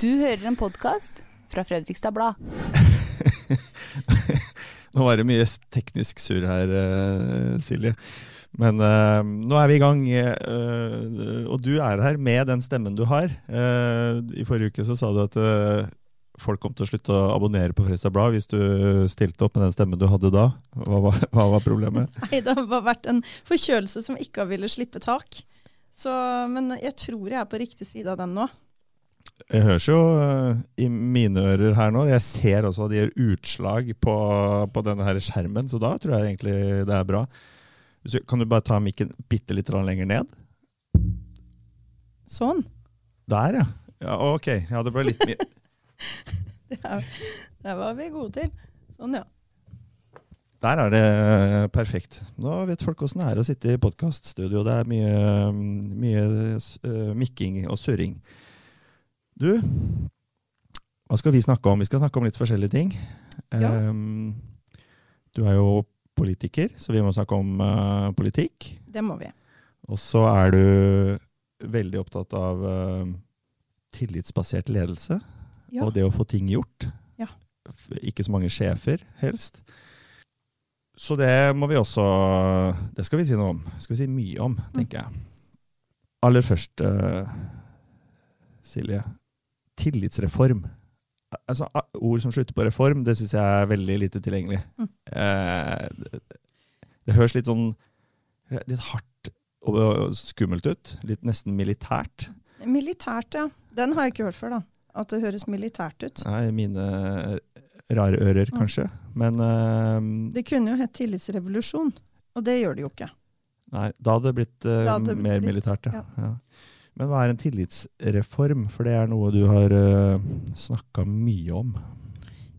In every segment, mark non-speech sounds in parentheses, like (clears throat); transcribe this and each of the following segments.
Du hører en podkast fra Fredrikstad Blad. (laughs) Nå var det mye teknisk surr her, eh, Silje. Men uh, nå er vi i gang, uh, og du er her med den stemmen du har. Uh, I forrige uke så sa du at folk kom til å slutte å abonnere på Fredrikstad Blad hvis du stilte opp med den stemmen du hadde da. Hva var, (laughs) hva var problemet? (laughs) Nei, det har bare vært en forkjølelse som ikke har ville slippe tak. Så, men jeg tror jeg er på riktig side av den nå. Jeg høres jo eh, i mine ører her nå. Jeg ser også at de gjør utslag på, på denne her skjermen, så da tror jeg egentlig det er bra. Du- Kan du bare ta mikken bitte litt lenger ned? Sånn. Der, ja. ja. Ok, ja, det ble litt mye (laughs) Det, det var vi gode til. Sånn, ja. Der er det eh, perfekt. Nå vet folk åssen det er å sitte i podkaststudio. Det er mye, mye uh, mikking og surring. Du, hva skal vi snakke om? Vi skal snakke om litt forskjellige ting. Ja. Um, du er jo politiker, så vi må snakke om uh, politikk. Det må vi. Og så er du veldig opptatt av uh, tillitsbasert ledelse Ja. og det å få ting gjort. Ja. Ikke så mange sjefer, helst. Så det må vi også Det skal vi si noe om. skal vi si mye om, Mm. tenker jeg. Aller først, uh, Silje. Tillitsreform. Altså, ord som slutter på reform, det syns jeg er veldig lite tilgjengelig. Mm. Eh, det, det høres litt sånn litt hardt og og skummelt ut. Litt nesten militært. Militært, ja. Den har jeg ikke hørt før, da. At det høres militært ut. Nei, mine rare ører, Mm. kanskje. Men eh, Det kunne jo hett tillitsrevolusjon, og det gjør det jo ikke. nei, da hadde det blitt eh, hadde mer blitt- militært, ja. ja. Men hva er en tillitsreform? For det er noe du har uh, snakka mye om.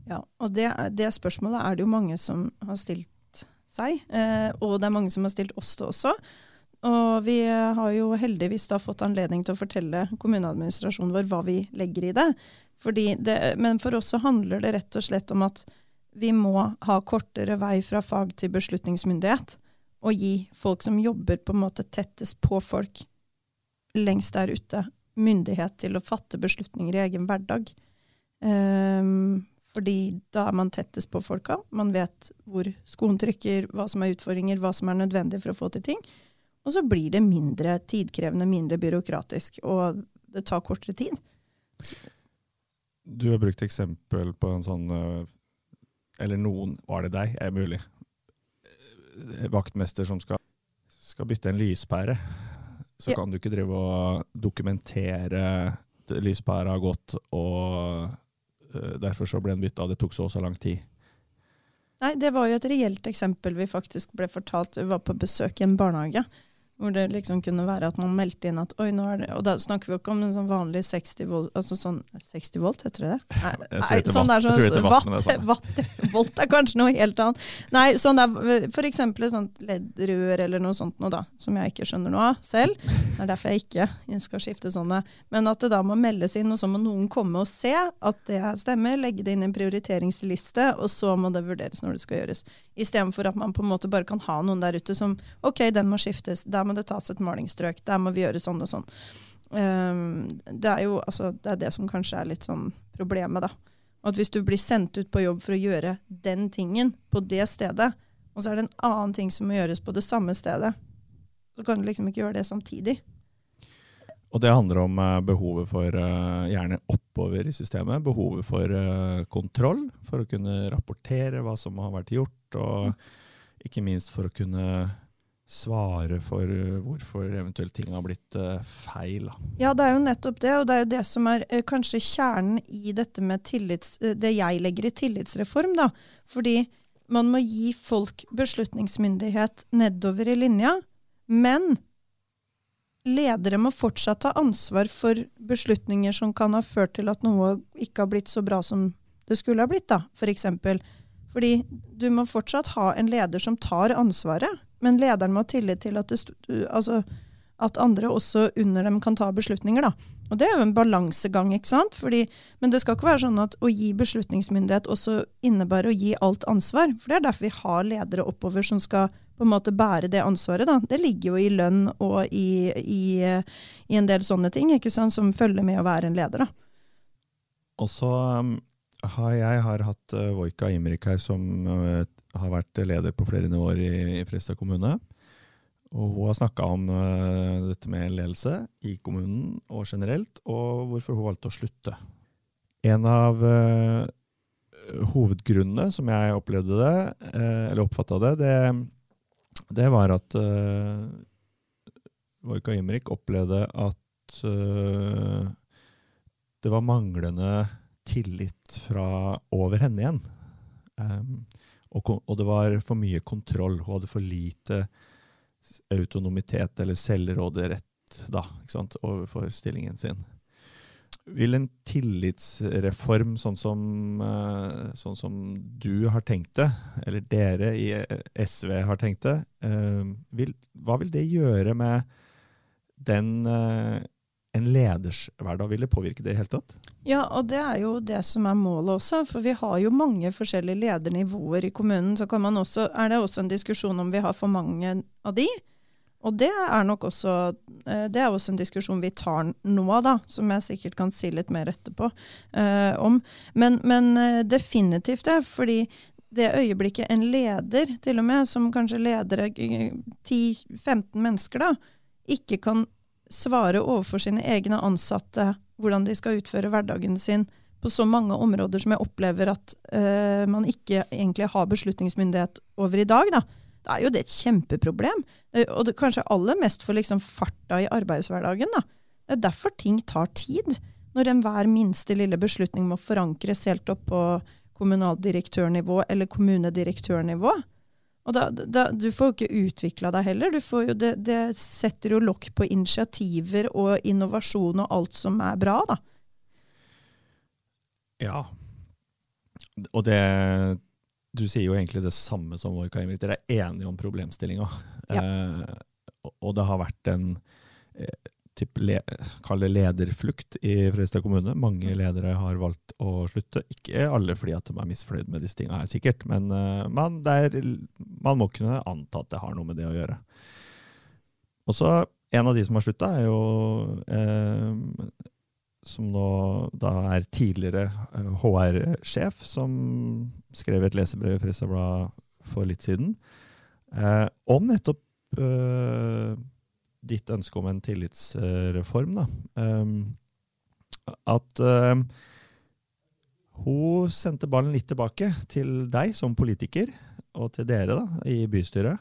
Ja, og det, det spørsmålet er det jo mange som har stilt seg, eh, og det er mange som har stilt oss det også. Og vi har jo heldigvis da fått anledning til å fortelle kommuneadministrasjonen vår hva vi legger i det. Det. Men for oss så handler det rett og slett om at vi må ha kortere vei fra fag til beslutningsmyndighet, og gi folk som jobber på en måte tettest på folk lengst der ute, myndighet til å fatte beslutninger i egen hverdag. Um, fordi da er man tettest på folka. Man vet hvor skoen trykker, hva som er utfordringer, hva som er nødvendig for å få til ting. Og så blir det mindre tidkrevende, mindre byråkratisk, og det tar kortere tid. Du har brukt eksempel på en sånn eh, Eller noen, var det deg? Er mulig. Eh, Vaktmester som skal, skal bytte en lyspære. Så Ja. kan du ikke drive og dokumentere at lyspæra har gått, og eh, derfor så ble den bytta, det tok så og så lang tid. Nei, det var jo et reelt eksempel vi faktisk ble fortalt. Vi var på besøk i en barnehage. Hvor det liksom kunne være at man meldte inn at oi, nå er det Og da snakker vi jo ikke om en sånn vanlig 60 volt Altså sånn 60 volt, heter det det? Nei, nei sånn der som sånn heter watt, (laughs) volt er kanskje noe helt annet. Nei, sånn der eksempel et sånt leddrør eller noe sånt noe da, som jeg ikke skjønner noe av selv. Det er derfor jeg ikke skal skifte sånne. Men at det da må meldes inn, og så må noen komme og se at det stemmer, legge det inn i en prioriteringsliste, og så må det vurderes når det skal gjøres. Istedenfor at man på en måte bare kan ha noen der ute som OK, den må skiftes, der må det tas et malingsstrøk, der må vi gjøre sånn og sånn. Um, det er jo altså, det er det som kanskje er litt sånn problemet, da. At hvis du blir sendt ut på jobb for å gjøre den tingen på det stedet, og så er det en annen ting som må gjøres på det samme stedet, så kan du liksom ikke gjøre det samtidig. Og det handler om eh, behovet for eh, gjerne oppover i systemet. Behovet for eh, kontroll, for å kunne rapportere hva som har vært gjort, og ikke minst for å kunne svare for eh, hvorfor eventuelt ting har blitt eh, feil. Ja, det er jo nettopp det, og det er jo det som er eh, kanskje kjernen i dette med tillits, det jeg legger i tillitsreform, da. Fordi man må gi folk beslutningsmyndighet nedover i linja, men ledere må fortsatt ta ansvar for beslutninger som kan ha ført til at noe ikke har blitt så bra som det skulle ha blitt, da, for eksempel. Fordi du må fortsatt ha en leder som tar ansvaret, men lederen må ha tillit til at, det, altså, at andre også under dem kan ta beslutninger. Da. Og det er jo en balansegang, ikke sant? Fordi, men det skal ikke være sånn at å gi beslutningsmyndighet også innebærer å gi alt ansvar. For det er derfor vi har ledere oppover som skal på en måte bære det ansvaret. Da. Det ligger jo i lønn og i, i, i en del sånne ting ikke sant? som følger med å være en leder. Da. Og så um, har jeg har hatt uh, Voika Imrik her, som uh, har vært leder på flere nivåer i, i Fredrikstad kommune. Og hun har snakka om uh, dette med ledelse i kommunen og generelt, og hvorfor hun valgte å slutte. En av uh, hovedgrunnene som jeg opplevde det, uh, eller oppfatta det, det, det, var at uh, Vojka Imrik opplevde at det var manglende tillit fra over henne igjen. Um, og, og, det var for mye kontroll. Hun hadde for lite autonomitet eller selvråderett da, overfor stillingen sin. Vil en tillitsreform sånn som, uh, sånn som, du har tenkt det, eller dere i SV har tenkt det, uh, vil, hva vil det gjøre med den en leders hverdag? Vil det påvirke det i det hele tatt? Ja, og det er jo det som er målet også. For vi har jo mange forskjellige ledernivåer i kommunen. Så også, er det også en diskusjon om vi har for mange av de. Og det er nok også, eh, det er også en diskusjon vi tar nå, da, som jeg sikkert kan si litt mer etterpå uh, om. Men, men uh, definitivt det. fordi det øyeblikket en leder, til og med, som kanskje leder 10-15 mennesker, da, ikke kan svare overfor sine egne ansatte hvordan de skal utføre hverdagen sin på så mange områder som jeg opplever at uh, man ikke egentlig har beslutningsmyndighet over i dag, da. Da er jo det et kjempeproblem. Uh, og det, kanskje aller mest for liksom farta i arbeidshverdagen. da. Det er derfor ting tar tid. Når enhver minste lille beslutning må forankres helt opp på kommunaldirektørnivå eller kommunedirektørnivå. Og da, da, du får jo ikke utvikla deg heller. Jo, det, det, setter jo lokk på initiativer og innovasjon og alt som er bra, da. Ja. Og det Du sier jo egentlig det samme som vår Kaimrik. Dere er enige om problemstillinga. Ja. Eh, og det har vært en typ le, lederflukt i Fredrikstad kommune. Mange ledere har valgt å slutte. Ikke alle fordi at de er misfornøyd med disse tingene, sikkert, men uh, man, der, man, må kunne anta at det har noe med det å gjøre. Og så En av de som har slutta, er jo eh, som nå da er tidligere HR-sjef, eh, som skrev et lesebrev i Fredrikstad Blad for litt siden, eh, om nettopp eh, ditt ønske om en tillitsreform, da. Um, at um, hun sendte ballen litt tilbake til deg som politiker, og til dere da, i bystyret.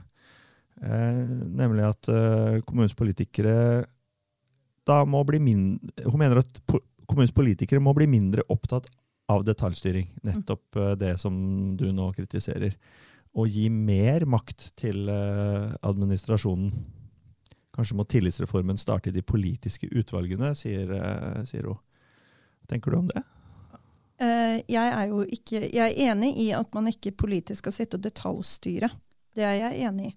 Eh, nemlig at uh, kommunens politikere da må bli mindre Hun mener at kommunens politikere må bli mindre opptatt av detaljstyring. Nettopp uh, det som du nå kritiserer. Og gi mer makt til uh, administrasjonen. Kanskje må tillitsreformen starte i de politiske utvalgene, sier, uh, sier hun. Hva tenker du om det? Uh, jeg er jo ikke Jeg er enig i at man ikke politisk skal sitte og detaljstyre. Det er jeg enig i.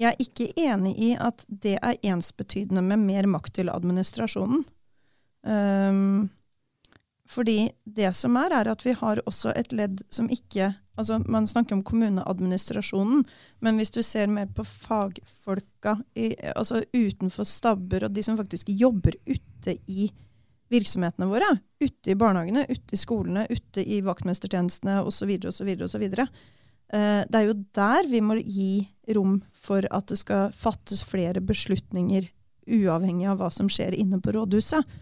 Jeg er ikke enig i at det er ensbetydende med mer makt til administrasjonen. Um, fordi det som er, er at vi har også et ledd som ikke altså Man snakker om kommuneadministrasjonen, men hvis du ser mer på fagfolka i, altså utenfor stabber, og de som faktisk jobber ute i virksomhetene våre, ute i barnehagene, ute i skolene, ute i vaktmestertjenestene osv., osv., osv. Det er jo der vi må gi rom for at det skal fattes flere beslutninger, uavhengig av hva som skjer inne på rådhuset.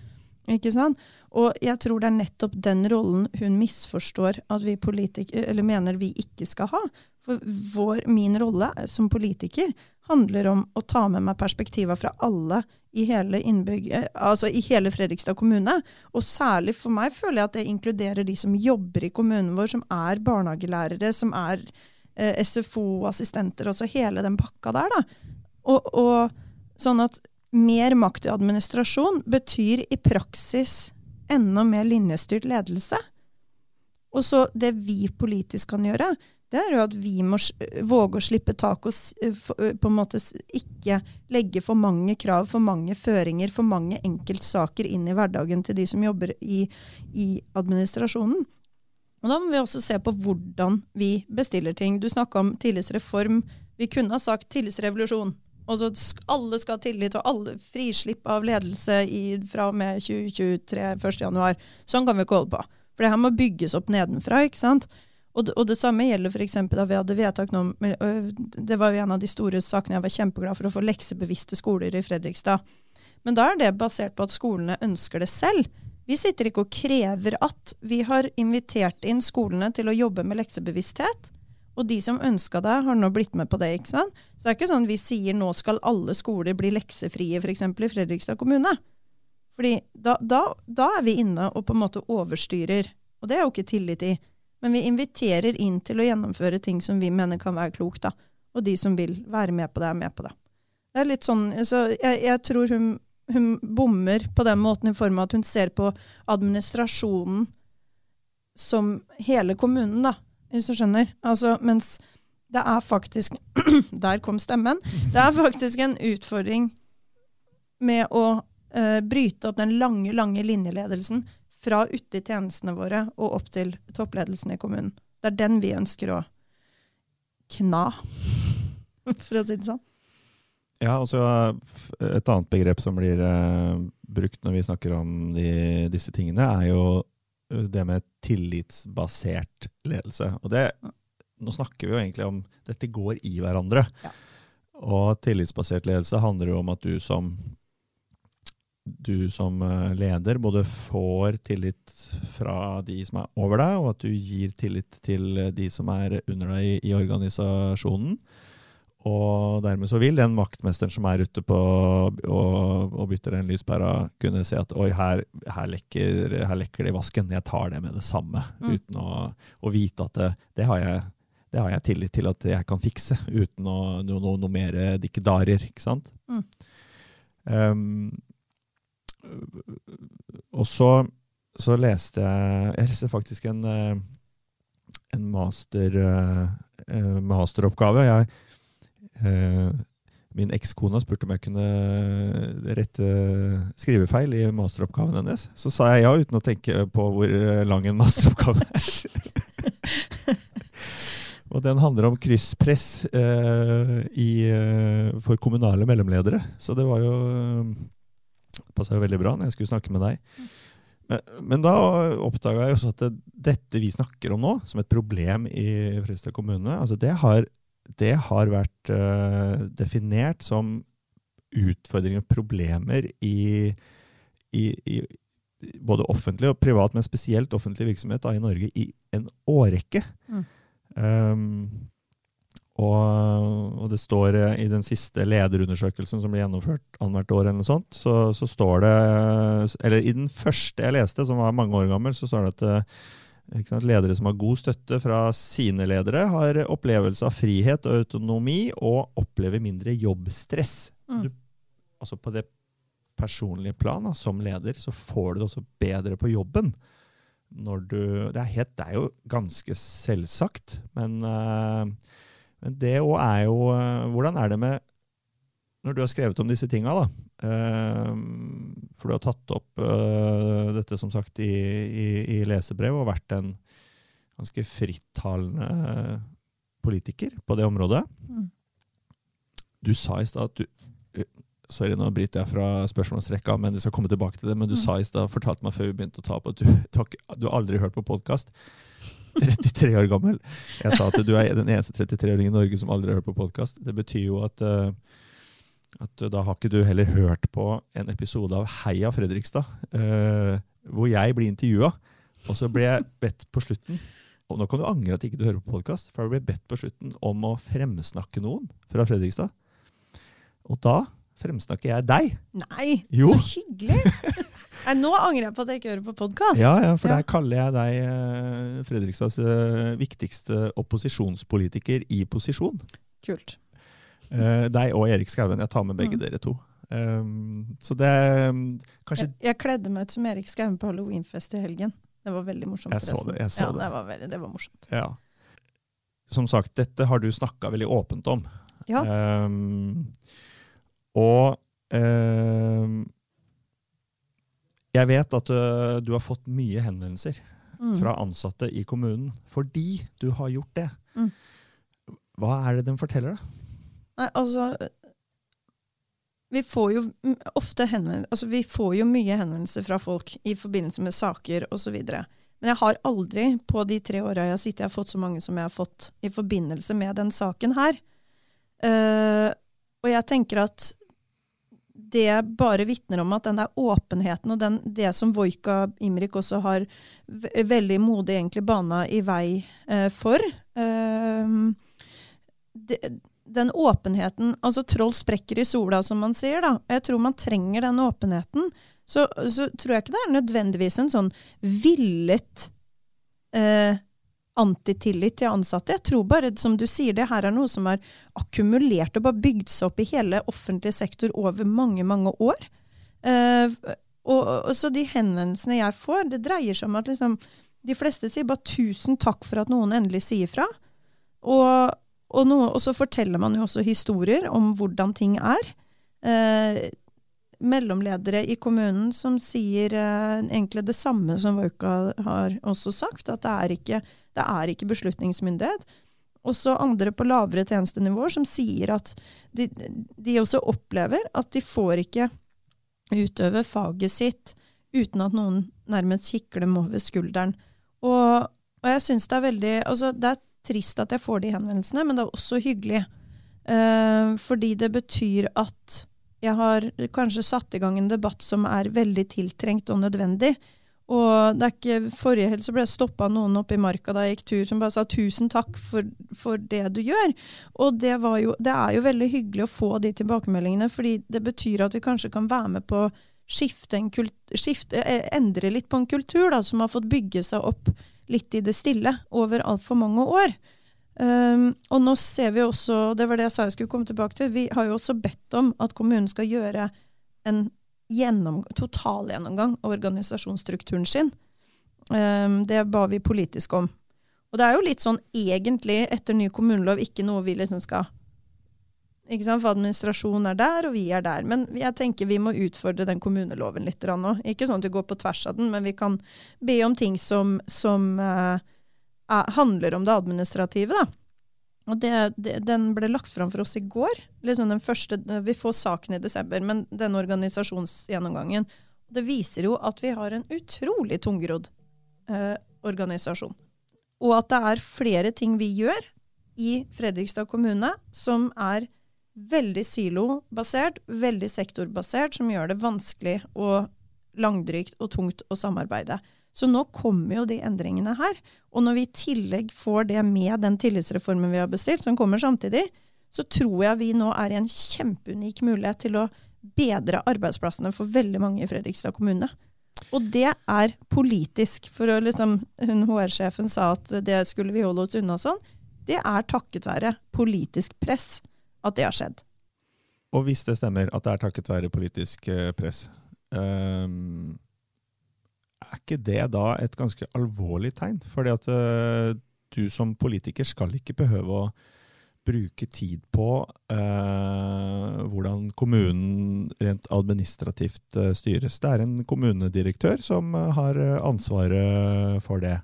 Ikke sant? Og jeg tror det er nettopp den rollen hun misforstår at vi eller mener vi ikke skal ha. For vår, min rolle som politiker handler om å ta med meg perspektiver fra alle i hele, innbygg, eh, altså i hele Fredrikstad kommune. Og særlig for meg føler jeg at det inkluderer de som jobber i kommunen vår, som er barnehagelærere, som er eh, SFO-assistenter, også hele den pakka der. da. Og, og sånn at mer makt i administrasjon betyr i praksis enda mer linjestyrt ledelse. Og så det vi politisk kan gjøre, det er jo at vi må våge å slippe tak og på en måte ikke legge for mange krav, for mange føringer, for mange enkeltsaker inn i hverdagen til de som jobber i, i administrasjonen. Og da må vi også se på hvordan vi bestiller ting. Du snakka om tillitsreform. Vi kunne ha sagt tillitsrevolusjon. Og så alle skal ha tillit, og alle frislipp av ledelse i, fra og med 2023, 1.1. Sånn kan vi ikke holde på. For det her må bygges opp nedenfra. ikke sant? Og det, og det samme gjelder f.eks. da vi hadde vedtak nå Det var jo en av de store sakene jeg var kjempeglad for å få leksebevisste skoler i Fredrikstad. Men da er det basert på at skolene ønsker det selv. Vi sitter ikke og krever at. Vi har invitert inn skolene til å jobbe med leksebevissthet. Og de som ønska det, har nå blitt med på det. ikke sant? Så det er ikke sånn vi sier nå skal alle skoler bli leksefrie, f.eks. i Fredrikstad kommune. Fordi da, da, da er vi inne og på en måte overstyrer. Og det er jo ikke tillit i. Men vi inviterer inn til å gjennomføre ting som vi mener kan være klokt. da. Og de som vil være med på det, er med på det. Det er litt sånn, så jeg, jeg tror hun, hun bommer på den måten i form av at hun ser på administrasjonen som hele kommunen, da, hvis du skjønner. Altså, mens det er faktisk (clears throat) Der kom stemmen. Det er faktisk en utfordring med å uh, bryte opp den lange, lange linjeledelsen fra ute i tjenestene våre og opp til toppledelsen i kommunen. Det er den vi ønsker å kna, (laughs) for å si det sånn. Ja, og så Et annet begrep som blir uh, brukt når vi snakker om de, disse tingene, er jo det med tillitsbasert ledelse. Og det, Nå snakker vi jo egentlig om Dette går i hverandre. Ja. Og tillitsbasert ledelse handler jo om at du som du som eh, leder både får tillit fra de som er over deg, og at du gir tillit til de som er under deg i, i organisasjonen. Og dermed så vil den vaktmesteren som er ute på og, og bytter den lyspæra, kunne se at oi, her, her, lekker, her lekker det i vasken. Jeg tar det med det samme. Mm. Uten å, å vite at det, det, har jeg, det har jeg tillit til at jeg kan fikse. Uten å, noe, no, noe mer dikkedarer, ikke sant? Mm. Um, og så, så leste jeg Jeg leste faktisk en, eh, en master, eh, masteroppgave. Jeg, eh, min ekskone spurte om jeg kunne rette skrivefeil i masteroppgaven hennes. Så sa jeg ja, uten å tenke på hvor lang en masteroppgave er. (laughs) Og den handler om krysspress eh, i, eh, for kommunale mellomledere. Så det var jo passa jo veldig bra når jeg skulle snakke med deg. Men, men da oppdaga jeg også at det, dette vi snakker om nå, som et problem i Fredrikstad kommune, altså det har, det har vært uh, definert som utfordringer og problemer i, i, i både offentlig og privat, men spesielt offentlig virksomhet da, i Norge i en årrekke. Mm. Um, og, og det står eh, i den siste lederundersøkelsen som ble gjennomført annethvert år, eller noe sånt, så, så står det Eller i den første jeg leste, som var mange år gammel, så står det at eh, ledere som har god støtte fra sine ledere, har opplevelse av frihet og autonomi og opplever mindre jobbstress. Mm. Du, altså på det personlige plan, da, som leder, så får du det også bedre på jobben. Du, det, er helt, det er jo ganske selvsagt, men uh, men det òg er jo eh, Hvordan er det med Når du har skrevet om disse tinga, da eh, For du har tatt opp eh, dette som sagt i, i, i lesebrev og vært en ganske frittalende politiker på det området. Mm. Du sa i stad at du Sorry, nå bryter jeg fra spørsmålsrekka, men jeg skal komme tilbake til det. Men du Mm. sa i stad, fortalte meg før vi begynte å ta på, at du, du, har, du har aldri hørt på podkast. 33 år gammel. Jeg sa at du er den eneste 33-åringen i Norge som aldri har hørt på podkast. Det betyr jo at, eh, at da har ikke du heller hørt på en episode av Heia Fredrikstad, eh, hvor jeg blir intervjua. Og så ble jeg bedt på slutten Og nå kan du angre at ikke du hører på podkast, for jeg ble bedt på slutten om å fremsnakke noen fra Fredrikstad. Og da fremsnakker jeg deg. Nei, Jo. så hyggelig! (laughs) Nei, nå angrer jeg på at jeg ikke hører på podkast. Ja, ja, for der kaller jeg deg eh, Fredrikstads eh, viktigste opposisjonspolitiker i posisjon. Kult. Eh, deg og Erik Skauen. Jeg tar med begge Mm. dere to. Um, så det um, Kanskje Jeg, jeg kledde meg ut som Erik Skauen på halloweenfest i helgen. Det var veldig morsomt. Jeg så det, jeg så ja, det. det. Var veldig, det var morsomt. Ja. Som sagt, dette har du snakka veldig åpent om. Ja. Um, og um, jeg vet at uh, du har fått mye henvendelser Mm. fra ansatte i kommunen fordi du har gjort det. Mm. Hva er det de forteller deg? Nei, altså Vi får jo ofte Altså, vi får jo mye henvendelser fra folk i forbindelse med saker osv. Men jeg har aldri på de tre åra jeg har sittet, jeg har fått så mange som jeg har fått i forbindelse med den saken her. Uh, og jeg tenker at det bare vitner om at den der åpenheten og den, det som Vojka Imrik også har veldig modig egentlig bana i vei uh, for uh, det, Den åpenheten Altså troll sprekker i sola, som man sier. da. Jeg tror man trenger den åpenheten. Så, så tror jeg ikke det er nødvendigvis en sånn villet eh, antitillit til ansatte. Jeg tror bare, som du sier, det her er noe som er akkumulert og bare bygd seg opp i hele offentlig sektor over mange, mange år. Eh, og, og, så de henvendelsene jeg får, det dreier seg om at liksom, de fleste sier bare 'tusen takk for at noen endelig sier fra'. Og, og, noe, og så forteller man jo også historier om hvordan ting er. Eh, mellomledere i kommunen som sier eh, egentlig det samme som Vauka har også sagt, at det er ikke, det er ikke beslutningsmyndighet. Også andre på lavere tjenestenivåer som sier at de, de, også opplever at de får ikke utøve faget sitt uten at noen nærmest kikker dem over skulderen. Og, og jeg syns det er veldig altså Det er trist at jeg får de henvendelsene, men det er også hyggelig. Uh, fordi det betyr at jeg har kanskje satt i gang en debatt som er veldig tiltrengt og nødvendig. Og det er ikke, Forrige helg så ble jeg stoppa noen oppe i marka da jeg gikk tur, som bare sa 'tusen takk for, for det du gjør'. Og det, jo, det, er jo veldig hyggelig å få de tilbakemeldingene, fordi det betyr at vi kanskje kan være med på å skifte kult, skifte, eh, endre litt på en kultur da, som har fått bygge seg opp litt i det stille over altfor mange år. Um, og nå ser vi også, det var det jeg sa jeg skulle komme tilbake til, vi har jo også bedt om at kommunen skal gjøre en gjennom, totalgjennomgang av organisasjonsstrukturen sin. Um, det ba vi politisk om. Og det er jo litt sånn egentlig, etter ny kommunelov, ikke noe vi liksom skal? For administrasjonen er der, og vi er der. Men jeg tenker vi må utfordre den kommuneloven litt nå. Ikke sånn at vi går på tvers av den, men vi kan be om ting som, som uh, er, handler om det administrative. da. Og det, det, Den ble lagt fram for oss i går. liksom den første, Vi får saken i desember, men den organisasjonsgjennomgangen. Det viser jo at vi har en utrolig tungrodd eh, organisasjon. Og at det er flere ting vi gjør i Fredrikstad kommune som er veldig silobasert, veldig sektorbasert, som gjør det vanskelig og langdrygt og tungt å samarbeide. Så nå kommer jo de endringene her. Og når vi i tillegg får det med den tillitsreformen vi har bestilt, som kommer samtidig, så tror jeg vi nå er i en kjempeunik mulighet til å bedre arbeidsplassene for veldig mange i Fredrikstad kommune. Og det er politisk. For liksom, hun HR-sjefen sa at det skulle vi holde oss unna sånn. Det er takket være politisk press at det har skjedd. Og hvis det stemmer at det er takket være politisk eh, press, um er ikke det da et ganske alvorlig tegn? Fordi at uh, du som politiker skal ikke behøve å bruke tid på uh, hvordan kommunen rent administrativt uh, styres. Det er en kommunedirektør som har ansvaret for det.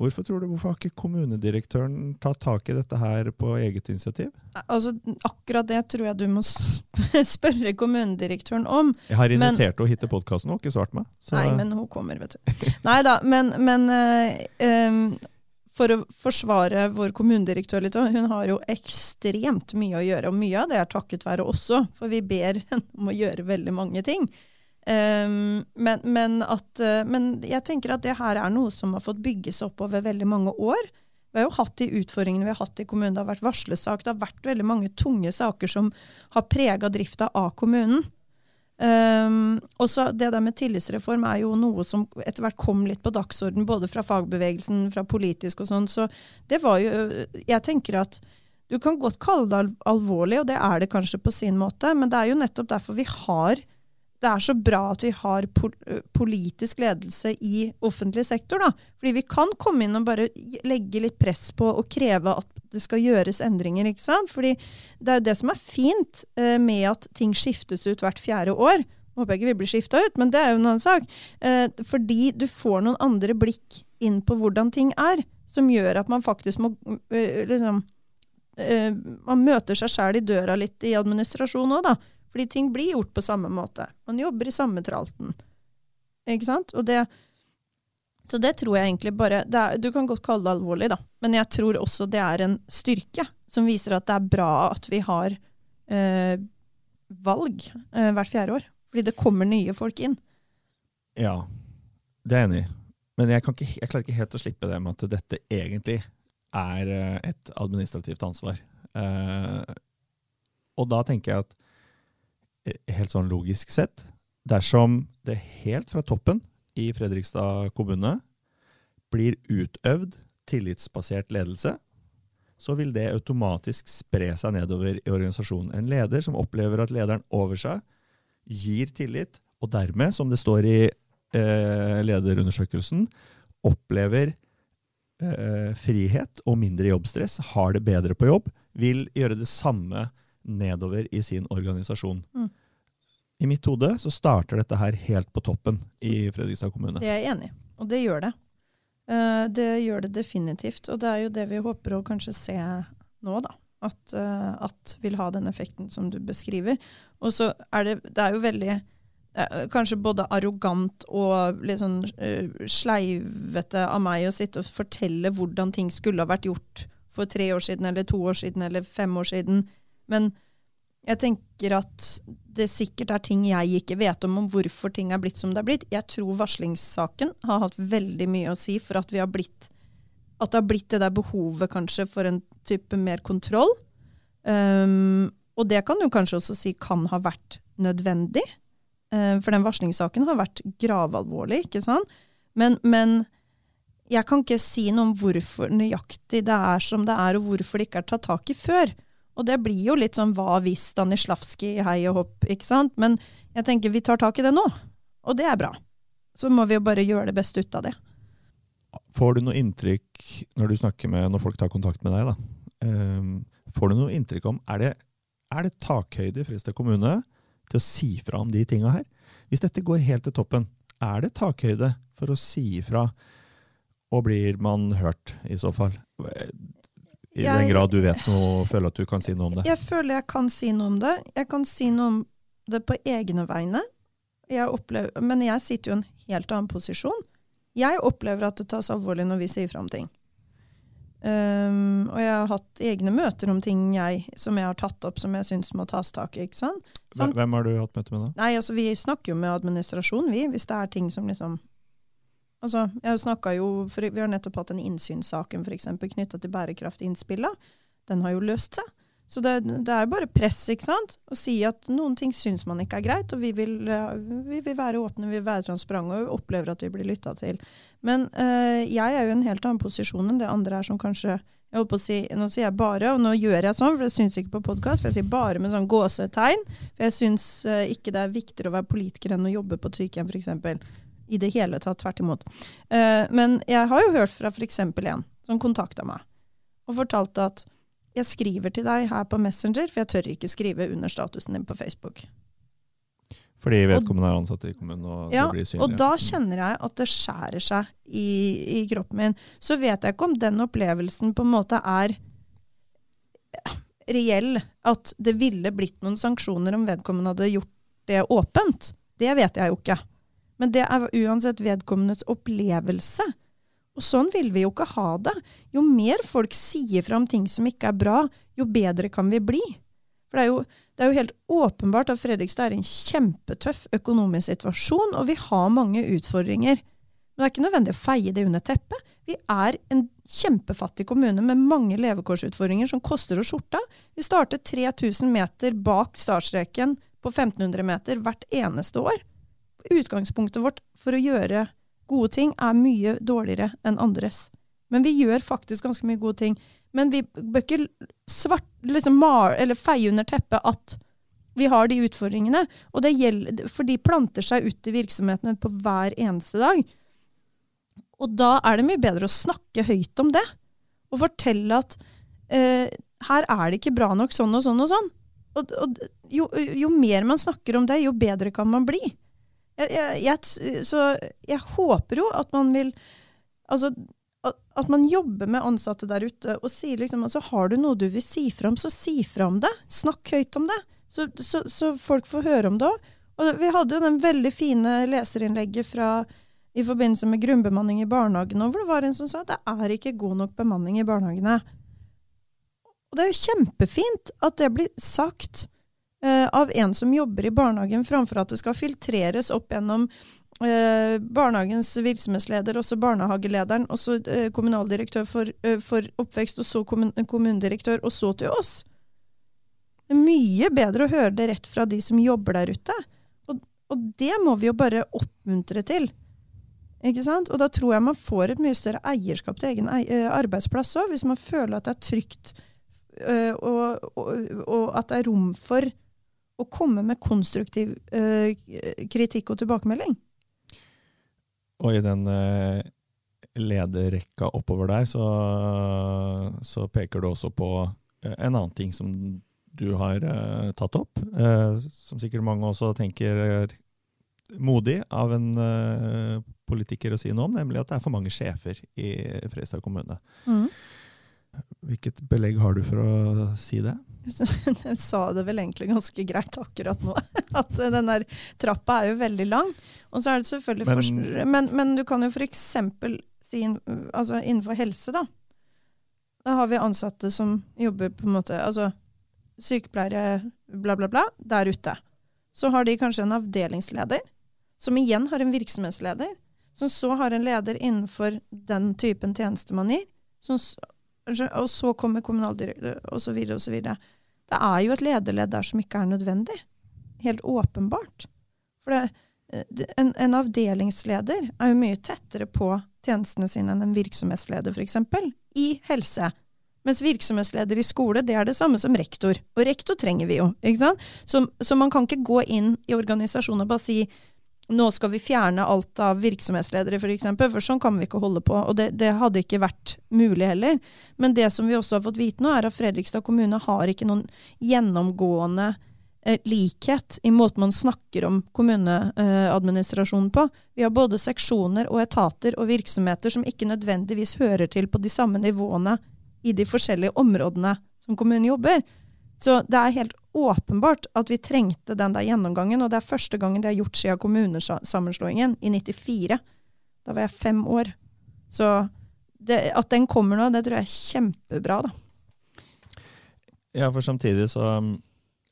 Hvorfor tror du, hvorfor har ikke kommunedirektøren tatt tak i dette her på eget initiativ? Altså, Akkurat det tror jeg du må (laughs) spørre kommunedirektøren om. Jeg har invitert henne hit til podkasten og ikke svart meg. Så. Nei, men hun kommer, vet du. Nei da, men, men um, for å forsvare vår kommunedirektør litt, hun har jo ekstremt mye å gjøre. Og mye av det er takket være også, for vi ber henne om å gjøre veldig mange ting. Um, men, men, at, uh, men, jeg tenker at det her er noe som har fått bygges opp over veldig mange år. Vi har jo hatt de utfordringene vi har hatt i kommunen. Det har vært varslesak. Det har vært veldig mange tunge saker som har prega drifta av kommunen. Um, og så Det der med tillitsreform er jo noe som etter hvert kom litt på dagsorden, både fra fagbevegelsen, fra politisk og sånn. Så det var jo Jeg tenker at du kan godt kalle det alvorlig, og det er det kanskje på sin måte, men det er jo nettopp derfor vi har det er så bra at vi har politisk ledelse i offentlig sektor. da. Fordi vi kan komme inn og bare legge litt press på og kreve at det skal gjøres endringer. ikke sant? Fordi det er jo det som er fint eh, med at ting skiftes ut hvert fjerde år. Håper jeg ikke vi blir skifta ut, men det er jo en annen sak. Eh, fordi du får noen andre blikk inn på hvordan ting er, som gjør at man faktisk må liksom eh, Man møter seg sjæl i døra litt i administrasjon òg, da. Fordi ting blir gjort på samme måte. Man jobber i samme tralten. Ikke sant? Og det Så det tror jeg egentlig bare er, Du kan godt kalle det alvorlig, da. Men jeg tror også det er en styrke som viser at det er bra at vi har eh, valg eh, hvert fjerde år. Fordi det kommer nye folk inn. Ja, det er jeg enig i. Men jeg, ikke, jeg klarer ikke helt å slippe det med at dette egentlig er eh, et administrativt ansvar. Eh, og da tenker jeg at helt sånn logisk sett, dersom det helt fra toppen i Fredrikstad kommune blir utøvd tillitsbasert ledelse, så vil det automatisk spre seg nedover i organisasjonen. En leder som opplever at lederen over seg gir tillit, og dermed, som det står i eh, lederundersøkelsen, opplever eh, frihet og mindre jobbstress, har det bedre på jobb, vil gjøre det samme nedover i sin organisasjon. Mm. I mitt hode så starter dette her helt på toppen i Fredrikstad kommune. Det er jeg enig i, og det gjør det. Eh, det gjør det definitivt. Og det er jo det vi håper å kanskje se nå, da. At, eh, at vil ha den effekten som du beskriver. Og så er det, det er jo veldig eh, Kanskje både arrogant og litt sånn sleivete av meg å sitte og fortelle hvordan ting skulle ha vært gjort for tre år siden, eller to år siden, eller fem år siden. Men jeg tenker at det sikkert er ting jeg ikke vet om, om hvorfor ting er blitt som det er blitt. Jeg tror varslingssaken har hatt veldig mye å si for at blitt at det har blitt det der behovet kanskje for en type mer kontroll. Um, og det kan du kanskje også si kan ha vært nødvendig. Uh, for den varslingssaken har vært gravalvorlig, ikke sant. Men, men jeg kan ikke si noe om hvorfor nøyaktig det er som det er, og hvorfor det ikke er tatt tak i før. Og det blir jo litt sånn hva hvis Stanislavskij, hei og hopp, ikke sant. Men jeg tenker vi tar tak i det nå, og det er bra. Så må vi jo bare gjøre det beste ut av det. Får du noe inntrykk når du snakker med, når folk tar kontakt med deg, da? Um, får du noe inntrykk om Er det, er det takhøyde i Fredrikstad kommune til å si fra om de tinga her? Hvis dette går helt til toppen, er det takhøyde for å si fra? Og blir man hørt, i så fall? I Jeg- den grad du vet noe, føler at du kan si noe om det. Jeg føler jeg kan si noe om det. Jeg kan si noe om det på egne vegne. Jeg opplever, men jeg sitter jo i en helt annen posisjon. Jeg opplever at det tas alvorlig når vi sier fra om ting. Um, og jeg har hatt egne møter om ting jeg, som jeg har tatt opp som jeg syns må tas tak i. hvem har du hatt møte med da? Nei, altså Vi snakker jo med administrasjon, vi, hvis det er ting som liksom Altså, jeg jo, for Vi har nettopp hatt den innsynssaken knytta til bærekraftinnspillene. Den har jo løst seg. Så det, det er jo bare press ikke sant? å si at noen ting syns man ikke er greit, og vi vil, vi vil være åpne, vi vil være transparente og opplever at vi blir lytta til. Men øh, jeg er jo i en helt annen posisjon enn det andre er som kanskje jeg holdt på å si, Nå sier jeg bare, og nå gjør jeg sånn, for det syns ikke på podkast, for jeg sier bare med sånn gåsetegn. For jeg syns øh, ikke det er viktigere å være politiker enn å jobbe på et sykehjem, f.eks. I det hele tatt, tvert imot. Eh, men jeg har jo hørt fra f.eks. en som kontakta meg og fortalte at jeg skriver til deg her på Messenger, for jeg tør ikke skrive under statusen din på Facebook. Fordi vedkommende er ansatt i kommunen og Ja, det blir synlig. Og da kjenner jeg at det skjærer seg i, i kroppen min. Så vet jeg ikke om den opplevelsen på en måte er reell. At det ville blitt noen sanksjoner om vedkommende hadde gjort det åpent. Det vet jeg jo ikke. Men det er uansett vedkommendes opplevelse. Og sånn vil vi jo ikke ha det. Jo mer folk sier fra om ting som ikke er bra, jo bedre kan vi bli. For det er jo, det er jo helt åpenbart at Fredrikstad er i en kjempetøff økonomisk situasjon, og vi har mange utfordringer. Men det er ikke nødvendig å feie det under teppet. Vi er en kjempefattig kommune med mange levekårsutfordringer som koster oss skjorta. Vi starter 3000 meter bak startstreken på 1500 meter hvert eneste år. Utgangspunktet vårt for å gjøre gode ting er mye dårligere enn andres. Men vi gjør faktisk ganske mye gode ting. Men vi bør ikke svart, liksom mar, eller feie under teppet at vi har de utfordringene. Og det gjelder, for de planter seg ut i virksomhetene på hver eneste dag. Og da er det mye bedre å snakke høyt om det. Og fortelle at eh, her er det ikke bra nok sånn og sånn og sånn. Og, og jo, jo mer man snakker om det, jo bedre kan man bli. Jeg, jeg, så jeg håper jo at man vil Altså at, man jobber med ansatte der ute og sier liksom altså Har du noe du vil si fra om, så si fra om det. Snakk høyt om det. Så, så, så folk får høre om det òg. Vi hadde jo den veldig fine leserinnlegget fra i forbindelse med grunnbemanning i barnehagene, hvor det var en som sa at det er ikke god nok bemanning i barnehagene. Og det er jo kjempefint at det blir sagt eh, av en som jobber i barnehagen, framfor at det skal filtreres opp gjennom eh, barnehagens virksomhetsleder, også barnehagelederen, også eh, kommunaldirektør for, eh, for, oppvekst, og så kommun kommunedirektør, og så til oss. Det er mye bedre å høre det rett fra de som jobber der ute. Og, og det må vi jo bare oppmuntre til. Ikke sant? Og da tror jeg man får et mye større eierskap til egen eh, arbeidsplass òg, hvis man føler at det er trygt øh, og, og, og, at det er rom for å komme med konstruktiv uh, kritikk og tilbakemelding. Og i den uh, lederrekka oppover der, så, så, peker du også på en annen ting som du har uh, tatt opp, som sikkert mange også tenker er modig av en politiker å si noe om, nemlig at det er for mange sjefer i Fredrikstad kommune. Mm. Hvilket belegg har du for å si det? Jeg (laughs) sa det vel egentlig ganske greit akkurat nå. (laughs) At den der trappa er jo veldig lang. Og så er det selvfølgelig men, for, men, men du kan jo f.eks. si altså innenfor helse, da. Da har vi ansatte som jobber på en måte Altså sykepleiere, bla, bla, bla, der ute. Så har de kanskje en avdelingsleder, som igjen har en virksomhetsleder, som så har en leder innenfor den typen tjeneste man gir, og så kommer kommunaldirektør, osv., osv. Det er jo et lederledd der som ikke er nødvendig. Helt åpenbart. For det, eh, en, en, avdelingsleder er jo mye tettere på tjenestene sine enn en virksomhetsleder, f.eks. I helse. Mens virksomhetsleder i skole, det er det samme som rektor. Og rektor trenger vi jo. ikke sant? Så, så man kan ikke gå inn i organisasjonen og bare si nå skal vi fjerne alt av virksomhetsledere, f.eks., for, eksempel, for sånn kan vi ikke holde på. Og det, det, hadde ikke vært mulig heller. Men det som vi også har fått vite nå, er at Fredrikstad kommune har ikke noen gjennomgående eh, likhet i måten man snakker om kommuneadministrasjonen på. Vi har både seksjoner og etater og virksomheter som ikke nødvendigvis hører til på de samme nivåene i de forskjellige områdene som kommunen jobber. Så det er helt åpenbart at vi trengte den der gjennomgangen, og det er første gangen det er gjort siden kommunesammenslåingen, i 94. Da var jeg fem år. Så det, at den kommer nå, det tror jeg er kjempebra, da. Ja, for samtidig så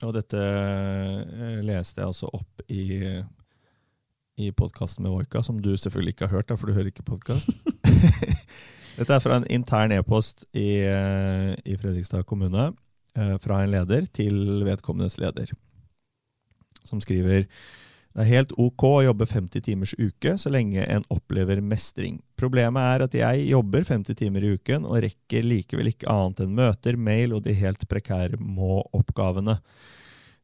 Og dette eh, leste jeg altså opp i, i podkasten med Voika, som du selvfølgelig ikke har hørt, da, for du hører ikke podkast. (laughs) dette er fra en intern e-post i, eh, i Fredrikstad kommune. Eh, fra en leder til vedkommendes leder, som skriver det er helt ok å jobbe 50 timers uke så lenge en opplever mestring. Problemet er at jeg jobber 50 timer i uken og rekker likevel ikke annet enn møter, mail og de helt prekære må-oppgavene.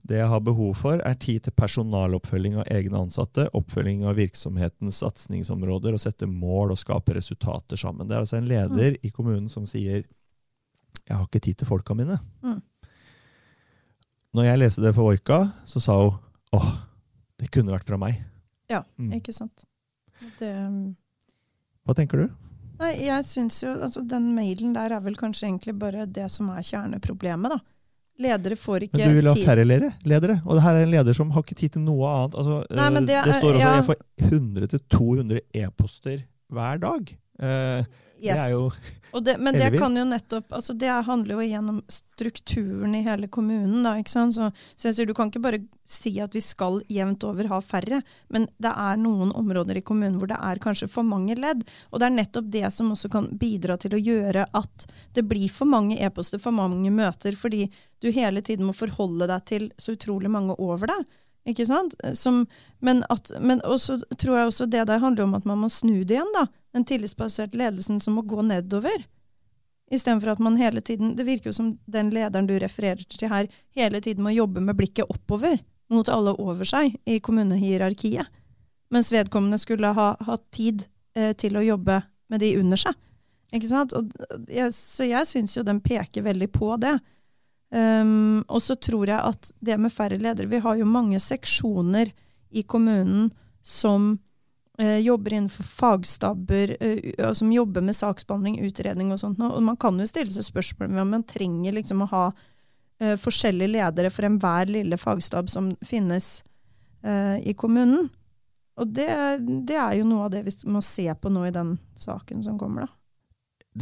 Det jeg har behov for, er tid til personaloppfølging av egne ansatte, oppfølging av virksomhetens satsingsområder, og sette mål og skape resultater sammen. Det er altså en leder mm. i kommunen som sier jeg har ikke tid til folka mine. Mm. Når jeg leste det for Voika, så sa hun åh, det kunne vært fra meg. Ja, mm. ikke sant. Det, um, Hva tenker du? Nei, jeg synes jo, altså Den mailen der er vel kanskje egentlig bare det som er kjerneproblemet, da. Ledere får ikke tid. Men du vil ha færre ledere, ledere, og det her er en leder som har ikke tid til noe annet. Altså, Nei, det, det, står også ja. jeg får 100-200 e-poster hver dag. Eh, Yes. Det er jo det, Men det kan jo nettopp altså Det handler jo gjennom strukturen i hele kommunen. Da, ikke sant? Så, så, jeg sier, Du kan ikke bare si at vi skal jevnt over ha færre, men det er noen områder i kommunen hvor det er kanskje for mange ledd. Og det er nettopp det som også kan bidra til å gjøre at det blir for mange e-poster, for mange møter, fordi du hele tiden må forholde deg til så utrolig mange over deg. Ikke sant? Som, men, at, men også tror jeg også det der handler om at man må snu det igjen. da. Den tillitsbaserte ledelsen som må gå nedover. Istedenfor at man hele tiden Det virker jo som den lederen du refererer til her, hele tiden må jobbe med blikket oppover mot alle over seg i kommunehierarkiet. Mens vedkommende skulle ha hatt tid eh, til å jobbe med de under seg. Ikke sant? Og, jeg, så jeg syns jo den peker veldig på det. Um, og så tror jeg at det med færre ledere Vi har jo mange seksjoner i kommunen som uh, jobber innenfor fagstabber, uh, som jobber med saksbehandling, utredning og sånt. Og man kan jo stille seg spørsmål om man trenger liksom å ha uh, forskjellige ledere for enhver lille fagstab som finnes i kommunen. Og det, det er jo noe av det vi må se på nå i den saken som kommer, da.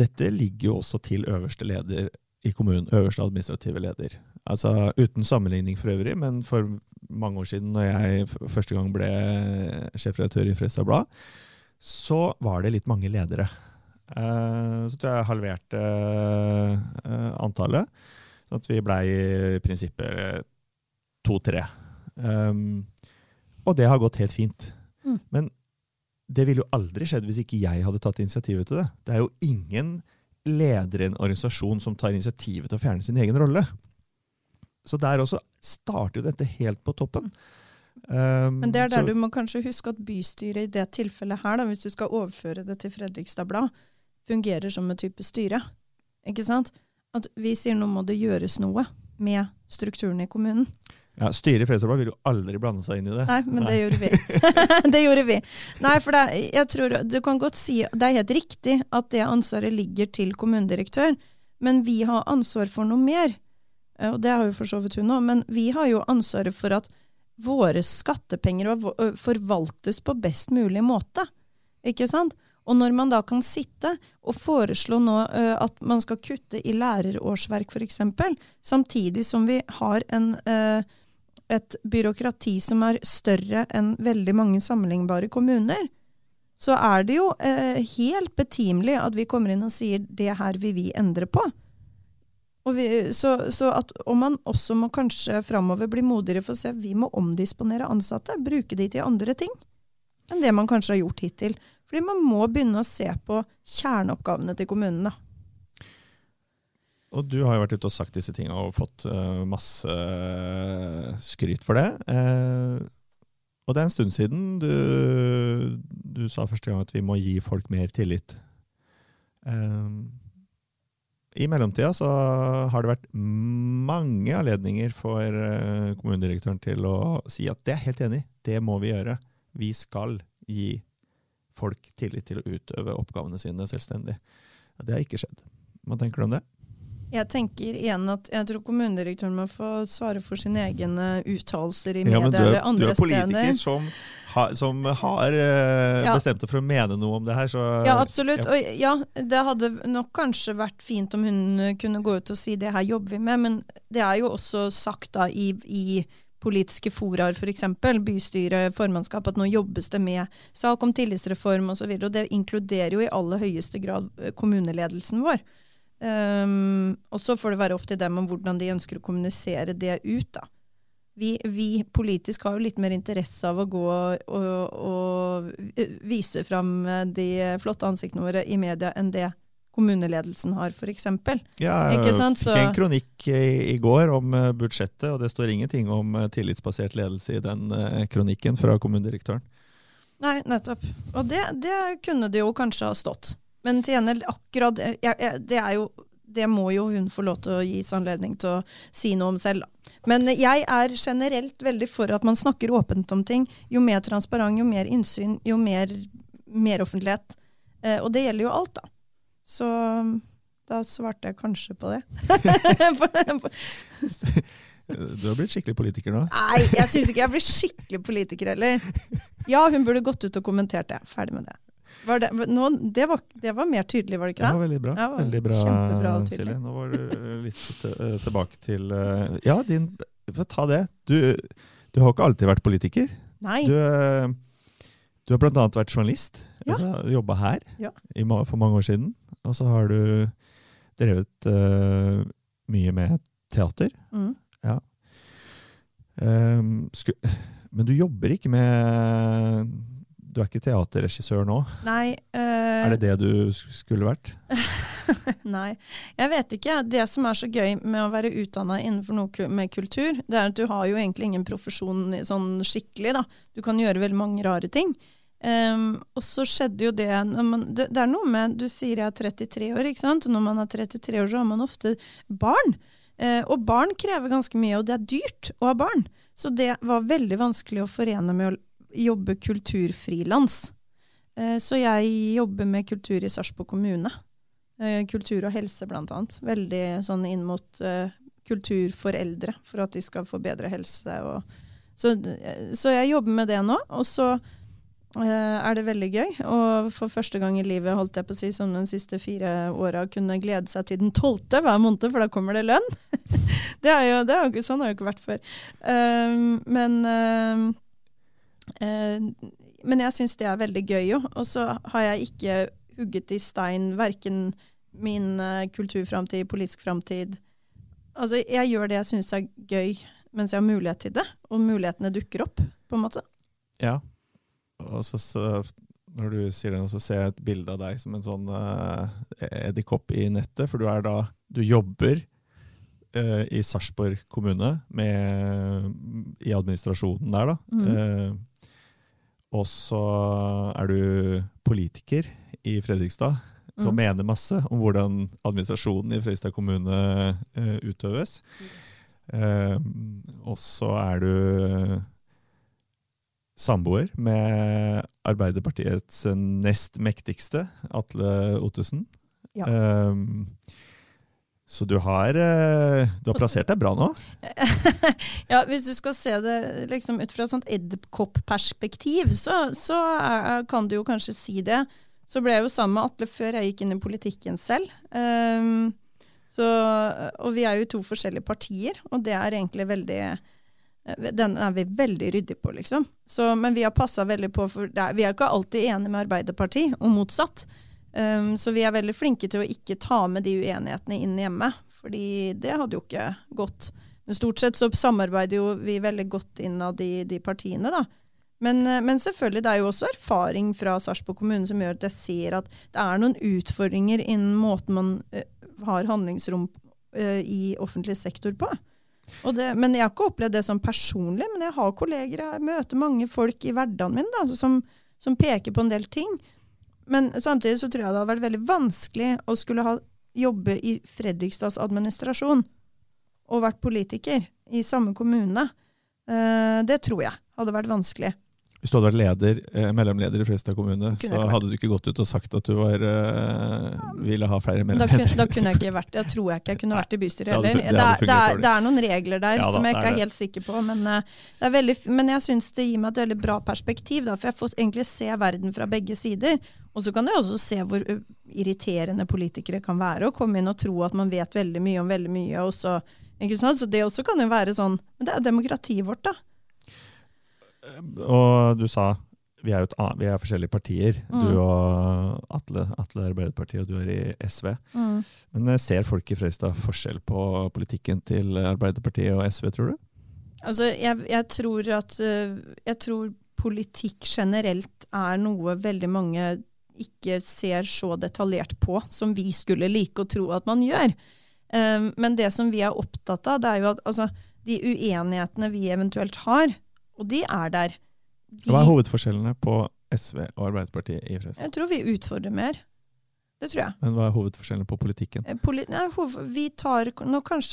Dette ligger jo også til øverste leder i kommunen. Øverste administrative leder. Altså Uten sammenligning for øvrig, men for mange år siden, når jeg første gang ble sjefredaktør i Fredstad Blad, så var det litt mange ledere. Eh, så tror jeg jeg halverte eh, antallet. Sånn at vi blei i prinsippet to-tre. Um, og det har gått helt fint. Mm. Men det ville jo aldri skjedd hvis ikke jeg hadde tatt initiativet til det. Det er jo ingen leder i en organisasjon som tar initiativet til å fjerne sin egen rolle. Så der også starter jo dette helt på toppen. Um, Men det er der så- du må kanskje huske at bystyret i det tilfellet her, da, hvis du skal overføre det til Fredrikstad Blad, fungerer som en type styre. Ikke sant? At vi sier nå må det gjøres noe med strukturen i kommunen. Ja, Styret i Fredrikstad vil jo aldri blande seg inn i det. Nei, men Nei. det gjorde vi. (laughs) det gjorde vi. Nei, for det, jeg tror du kan godt si Det er helt riktig at det ansvaret ligger til kommunedirektør, men vi har ansvar for noe mer. Eh, Og det har jo for så vidt hun òg, men vi har jo ansvaret for at våre skattepenger forvaltes på best mulig måte. Ikke sant? Og når man da kan sitte og foreslå nå uh, at man skal kutte i lærerårsverk f.eks., samtidig som vi har en ø, et byråkrati som er større enn veldig mange sammenlignbare kommuner, så er det jo eh, helt betimelig at vi kommer inn og sier det her vil vi endre på. Vi, så, så at og man også må kanskje framover bli modigere for å se vi må omdisponere ansatte, bruke de til andre ting enn det man kanskje har gjort hittil. Fordi man må begynne å se på kjerneoppgavene til kommunene. Og du har jo vært ute og sagt disse tinga og fått uh, masse eh, skryt for det. Uh, og det er en stund siden du, du sa første gang at vi må gi folk mer tillit. I mellomtida så har det vært mange anledninger for kommunedirektøren til å si at det er helt enig det må vi gjøre. Vi skal gi folk tillit til å utøve oppgavene sine selvstendig. Det har ikke skjedd. Hva tenker du om det? Jeg tenker igjen at jeg tror kommunedirektøren må få svare for sine egne uttalelser i Ja, media eller andre eller er, du er politiker steder. som, ha, som har eh, Ja. bestemt deg for å mene noe om det her, så Ja, absolutt. Og ja, det hadde nok kanskje vært fint om hun eh, kunne gå ut og si det her jobber vi med, men det er jo også sagt da i, i politiske foraer, f.eks. bystyre, formannskap, at nå jobbes det med sak om tillitsreform osv. Og, så og det inkluderer jo i aller høyeste grad eh, kommuneledelsen vår. Um, og så får det være opp til dem om hvordan de ønsker å kommunisere det ut. da. Vi, vi politisk har jo litt mer interesse av å gå og, og, vise fram eh, de flotte ansiktene våre i media enn det kommuneledelsen har, f.eks. Ja, jeg fikk en kronikk i, i går om eh, budsjettet, og det står ingenting om eh, tillitsbasert ledelse i den kronikken fra kommunedirektøren. Nei, nettopp. Og det, det kunne det jo kanskje ha stått. Men til gjengjeld, akkurat jeg, jeg, det er jo det må jo hun få lov til å gis anledning til å si noe om selv. Men jeg er generelt veldig for at man snakker åpent om ting. Jo mer transparent, jo mer innsyn, jo mer, mer offentlighet. Eh, og det gjelder jo alt, da. Så da svarte jeg kanskje på det. (laughs) Du har blitt skikkelig politiker nå. Nei, jeg syns ikke jeg blir skikkelig politiker heller. Ja, hun burde gått ut og kommentert det. Ferdig med det. Var det, nå, det, var, det var mer tydelig, var det Det ikke var det? veldig bra. Ja, det var veldig bra. Silje. Nå var du eh, litt eh, tilbake til eh, Ja, din ta det. Du, du har ikke alltid vært politiker. Nei. Du, du har bl.a. vært journalist. Ja. Altså, Jobba her Ja. i, for mange år siden. Og så har du drevet uh, mye med teater. Mm. Um, sku, men du jobber ikke med Du er ikke teaterregissør nå? Nei, Uh, Er det det du skulle vært? (laughs) nei. Jeg vet ikke. Det som er så gøy med å være utdanna innenfor noe med kultur, det er at du har jo egentlig ingen profesjon sånn skikkelig. da. Du kan gjøre veldig mange rare ting. Um, og så skjedde jo det man, det, det er noe med Du sier jeg er 33 år, ikke sant? Og når man er 33 år, så har man ofte barn. Uh, og barn krever ganske mye, og det er dyrt å ha barn. Så det var veldig vanskelig å forene med å jobbe kulturfrilans. Eh, så jeg jobber med kultur i Sarpsborg kommune. Eh, kultur og helse, blant annet. Veldig sånn inn mot eh, kultur for eldre, for at de skal få bedre helse. Så, så jeg jobber med det nå. Og så er det veldig gøy. Og for første gang i livet, holdt jeg på å si, som de siste fire åra, kunne glede seg til den tolvte hver måned, for da kommer det lønn. (laughs) det er jo, det er jo sånn, har jo ikke vært før. Men men jeg syns det er veldig gøy, jo. Og så har jeg ikke hugget i stein verken min uh, kulturframtid, politisk framtid Altså, jeg gjør det jeg syns er gøy mens jeg har mulighet til det, og mulighetene dukker opp, på en måte. Ja. Og så, så når du sier det, nå, så ser jeg et bilde av deg som en sånn uh, edderkopp i nettet, for du er da Du jobber uh, i Sarpsborg kommune med, i administrasjonen der, da. Mm. Uh, og så er du politiker i Fredrikstad som Mm. mener masse om hvordan administrasjonen i Fredrikstad kommune uh, utøves. Eh, og så er du samboer med Arbeiderpartiets nest mektigste, Atle Ottesen. Ja. Eh, så du har, eh, du har plassert deg bra nå. (laughs) ja, hvis du skal se det liksom ut fra et sånt edderkopp-perspektiv, så, så er, kan du jo kanskje si det. Så ble jeg jo sammen med Atle før jeg gikk inn i politikken selv. Um, så, og vi er jo to forskjellige partier, og det er egentlig veldig Den er vi veldig ryddige på, liksom. Så, men vi har passa veldig på, for er, vi er ikke alltid enige med Arbeiderpartiet, og motsatt. Um, så vi er veldig flinke til å ikke ta med de uenighetene inn hjemme, fordi det hadde jo ikke gått. Men stort sett så samarbeider jo vi veldig godt innad i de partiene, da. Men, eh, men selvfølgelig, det er jo også erfaring fra Sarpsborg kommune som gjør at jeg ser at det er noen utfordringer innen måten man uh, har handlingsrom uh, i offentlig sektor på. Det, men jeg har ikke opplevd det som personlig, men jeg har kolleger, jeg møter mange folk i hverdagen min da, som, som peker på en del ting. Men samtidig så tror jeg det hadde vært veldig vanskelig å skulle ha, jobbe i Fredrikstads administrasjon og vært politiker i samme kommune. Eh, det tror jeg hadde vært vanskelig. Hvis du hadde vært leder, eh, mellomleder i Fredrikstad kommune, så hadde du ikke gått ut og sagt at du var, eh, ville ha flere Da mellomledere. da kunne jeg ikke vært Jeg tror jeg ikke jeg kunne vært i bystyret heller. Det, det det, er, det er noen regler der Ja da, som jeg ikke er helt sikker på. Men, eh, det veldig, men jeg syns det gir meg et veldig bra perspektiv, da, for jeg får egentlig se verden fra begge sider. Og så kan jeg også se hvor irriterende politikere kan være, og komme inn og tro at man vet veldig mye om veldig mye. Og så, så det også kan jo være sånn Men det er demokratiet vårt, da. Og du sa vi er et, vi er forskjellige partier. Mm. Du og Atle, Atle er Arbeiderpartiet, og du er i SV. Men eh, ser folk i Frøystad forskjell på politikken til Arbeiderpartiet og SV, tror du? Altså, jeg, jeg tror at øh, Jeg tror politikk generelt er noe veldig mange ikke ser så detaljert på som vi skulle like å tro at man gjør. Um, men det som vi er opptatt av, det er jo at altså, de uenighetene vi eventuelt har, og de er der de, Hva er hovedforskjellene på SV og Arbeiderpartiet i Fredrikstad? Jeg tror vi utfordrer mer. Det tror jeg. Men hva er hovedforskjellene på politikken? Eh, Poli nei, vi tar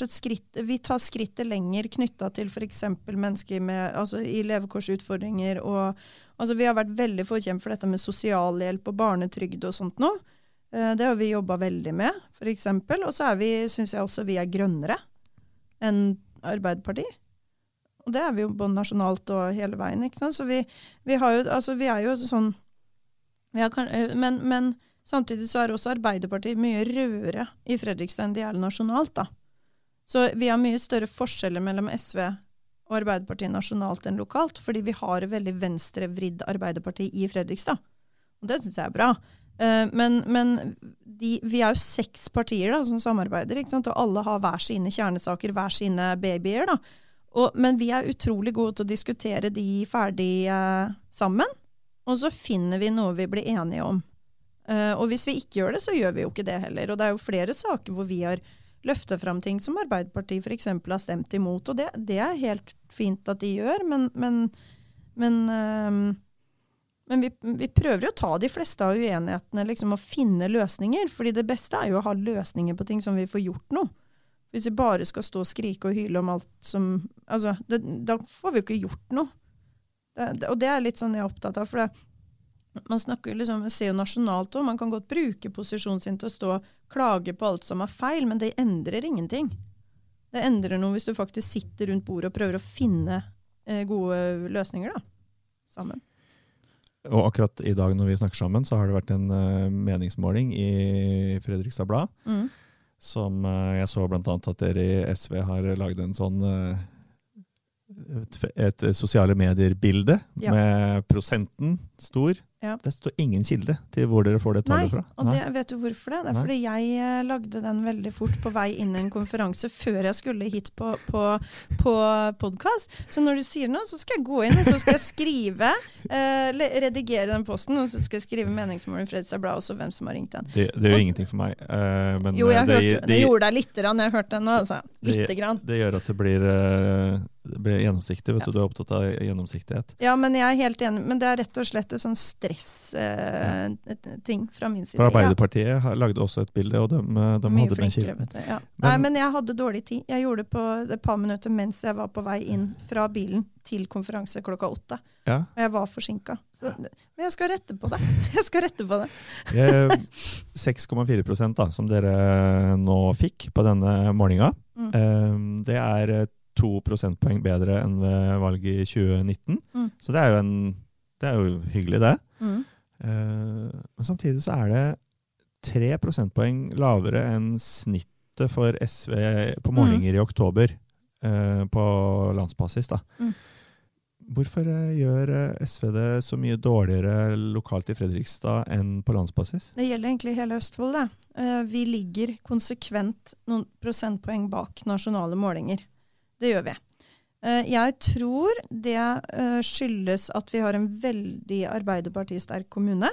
skritt, vi tar skrittet lenger knytta til f.eks. mennesker med, altså, i levekårsutfordringer. Og, altså, vi har vært veldig forkjempet for dette med sosialhjelp og barnetrygd og sånt nå. Eh, det har vi jobba veldig med, f.eks. Og så syns jeg også vi er grønnere enn Arbeiderpartiet. Og det er vi jo både nasjonalt og hele veien. ikke sant? Så vi, vi jo, altså vi er jo sånn kan- eh, men, men Samtidig så er også Arbeiderpartiet mye rødere i Fredrikstad enn de er nasjonalt. da. Så vi har mye større forskjeller mellom SV og Arbeiderpartiet nasjonalt enn lokalt, fordi vi har et veldig venstrevridd Arbeiderparti i Fredrikstad. Og det syns jeg er bra. Eh, men men de, vi er jo seks partier da, som samarbeider, og alle har hver sine kjernesaker, hver sine babyer. da. Og, men vi er utrolig gode til å diskutere de ferdig eh, sammen, og så finner vi noe vi blir enige om. Eh, og hvis vi ikke gjør det, så gjør vi jo ikke det heller. Og det er jo flere saker hvor vi har løftet fram ting som Arbeiderpartiet f.eks. har stemt imot. Og det, det er helt fint at de gjør, men, men, men, eh, men vi, vi prøver jo å ta de fleste av uenighetene liksom, og finne løsninger. fordi det beste er jo å ha løsninger på ting som vi får gjort noe. Hvis vi bare skal stå og skrike og hyle om alt som altså, det, Da får vi jo ikke gjort noe. Det, det, og det er litt sånn jeg er opptatt av. for det man snakker liksom, man ser jo nasjonalt også, man kan godt bruke posisjonen sin til å stå og klage på alt som er feil, men det endrer ingenting. Det endrer noe hvis du faktisk sitter rundt bordet og prøver å finne eh, gode løsninger da, sammen. Og akkurat i dag når vi snakker sammen, så har det vært en uh, meningsmåling i Fredrikstad Blad. Mm. Som eh, jeg så annet at dere i SV har lagd en sånn eh, et, et sosiale medier-bilde Ja. med prosenten stor. Ja. Det står ingen kilde til hvor dere får det Nei, tallet fra. og det, vet du hvorfor det? Det er Nei. fordi jeg eh, lagde den veldig fort på vei inn i en konferanse før jeg skulle hit på, på, på podkast. Så når du sier noe, så skal jeg gå inn og så skal jeg skrive, (laughs) eh, redigere den posten, og så skal jeg skrive meningsmålen i Fredrikstad Blad, også hvem som har ringt den. Det, det gjør ingenting for meg. eh, men Jo, jeg eh, det, hørte, det, det, gjorde deg lite grann, jeg hørte den nå, altså. Lite grann. det gjør at det blir, eh, blir gjennomsiktig. Vet Ja. du, du er opptatt av gjennomsiktighet. Ja, men jeg er helt enig, men det er rett og slett et sånn stress-ting fra min side. For Arbeiderpartiet ja. lagde også et bilde, og de, de Mye hadde flinkere, kilden. Ja. Men- Nei, men jeg hadde dårlig tid. Jeg gjorde det på et par minutter mens jeg var på vei inn fra bilen til konferanse klokka åtte. Ja. Og jeg var forsinka. Men jeg skal rette på det. (laughs) Jeg skal rette på det. Eh, (laughs) 6,4% da, som dere nå fikk på denne målinga. Mm. Eh, Det er eh, to prosentpoeng bedre enn ved valget i 2019. Mm. Så det er en, det er jo hyggelig, det. Mm. Eh, Men samtidig så er det tre prosentpoeng lavere enn snittet for SV på målinger i oktober eh, på landsbasis. da. Mm. Hvorfor eh, gjør SV det så mye dårligere lokalt i Fredrikstad enn på landsbasis? Det gjelder egentlig hele Østfold. Det. Eh, Vi ligger konsekvent noen prosentpoeng bak nasjonale målinger. Det gjør vi. Eh, Jeg tror det eh, skyldes at vi har en veldig Arbeiderpartisterk kommune.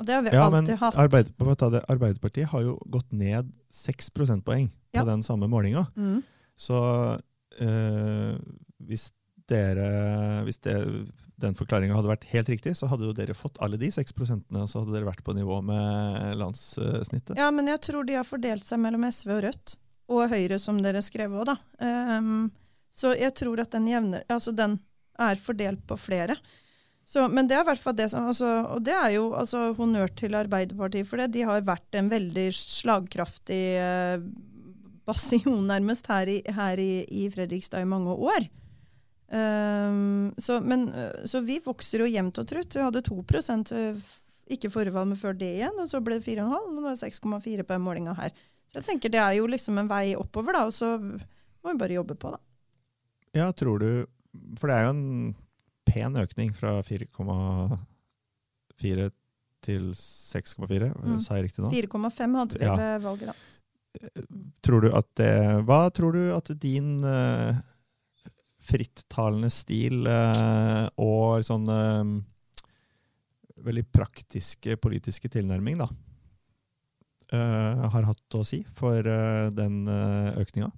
Og det har vi Ja, alltid hatt. Arbeid, hva ta det, Arbeiderpartiet har jo gått ned seks prosentpoeng på Ja. den samme målinga. Mm. Så øh, hvis dere Hvis det, den forklaringa hadde vært helt riktig, så hadde jo dere fått alle de seks prosentene, og så hadde dere vært på nivå med landssnittet. Ja, men jeg tror de har fordelt seg mellom SV og Rødt. Og Høyre, som dere skrev òg, da. Um, så jeg tror at den jevner Altså, den er fordelt på flere. Så, men det er i hvert fall det som altså, Og det er jo altså, honnør til Arbeiderpartiet for det. De har vært en veldig slagkraftig eh, basion, nærmest, her, i, her i, i Fredrikstad i mange år. Um, så, men, eh, så vi vokser jo jevnt og trutt. Vi hadde 2 eh, f- ikke forrige valg, men før det igjen, og så ble det 4,5, og nå er det 6,4 på den målinga her. Så jeg tenker det er jo liksom en vei oppover, da, og så må vi bare jobbe på, da. Ja, tror du For det er jo en pen økning fra 4,4 til 6,4, Mm. sa jeg riktig nå? 4,5 hadde vi Ja. ved valget, da. Tror du at det, hva tror du at din uh, frittalende stil uh, og sånn eh, veldig praktiske politiske tilnærming da, uh, har hatt å si for uh, den uh, økninga?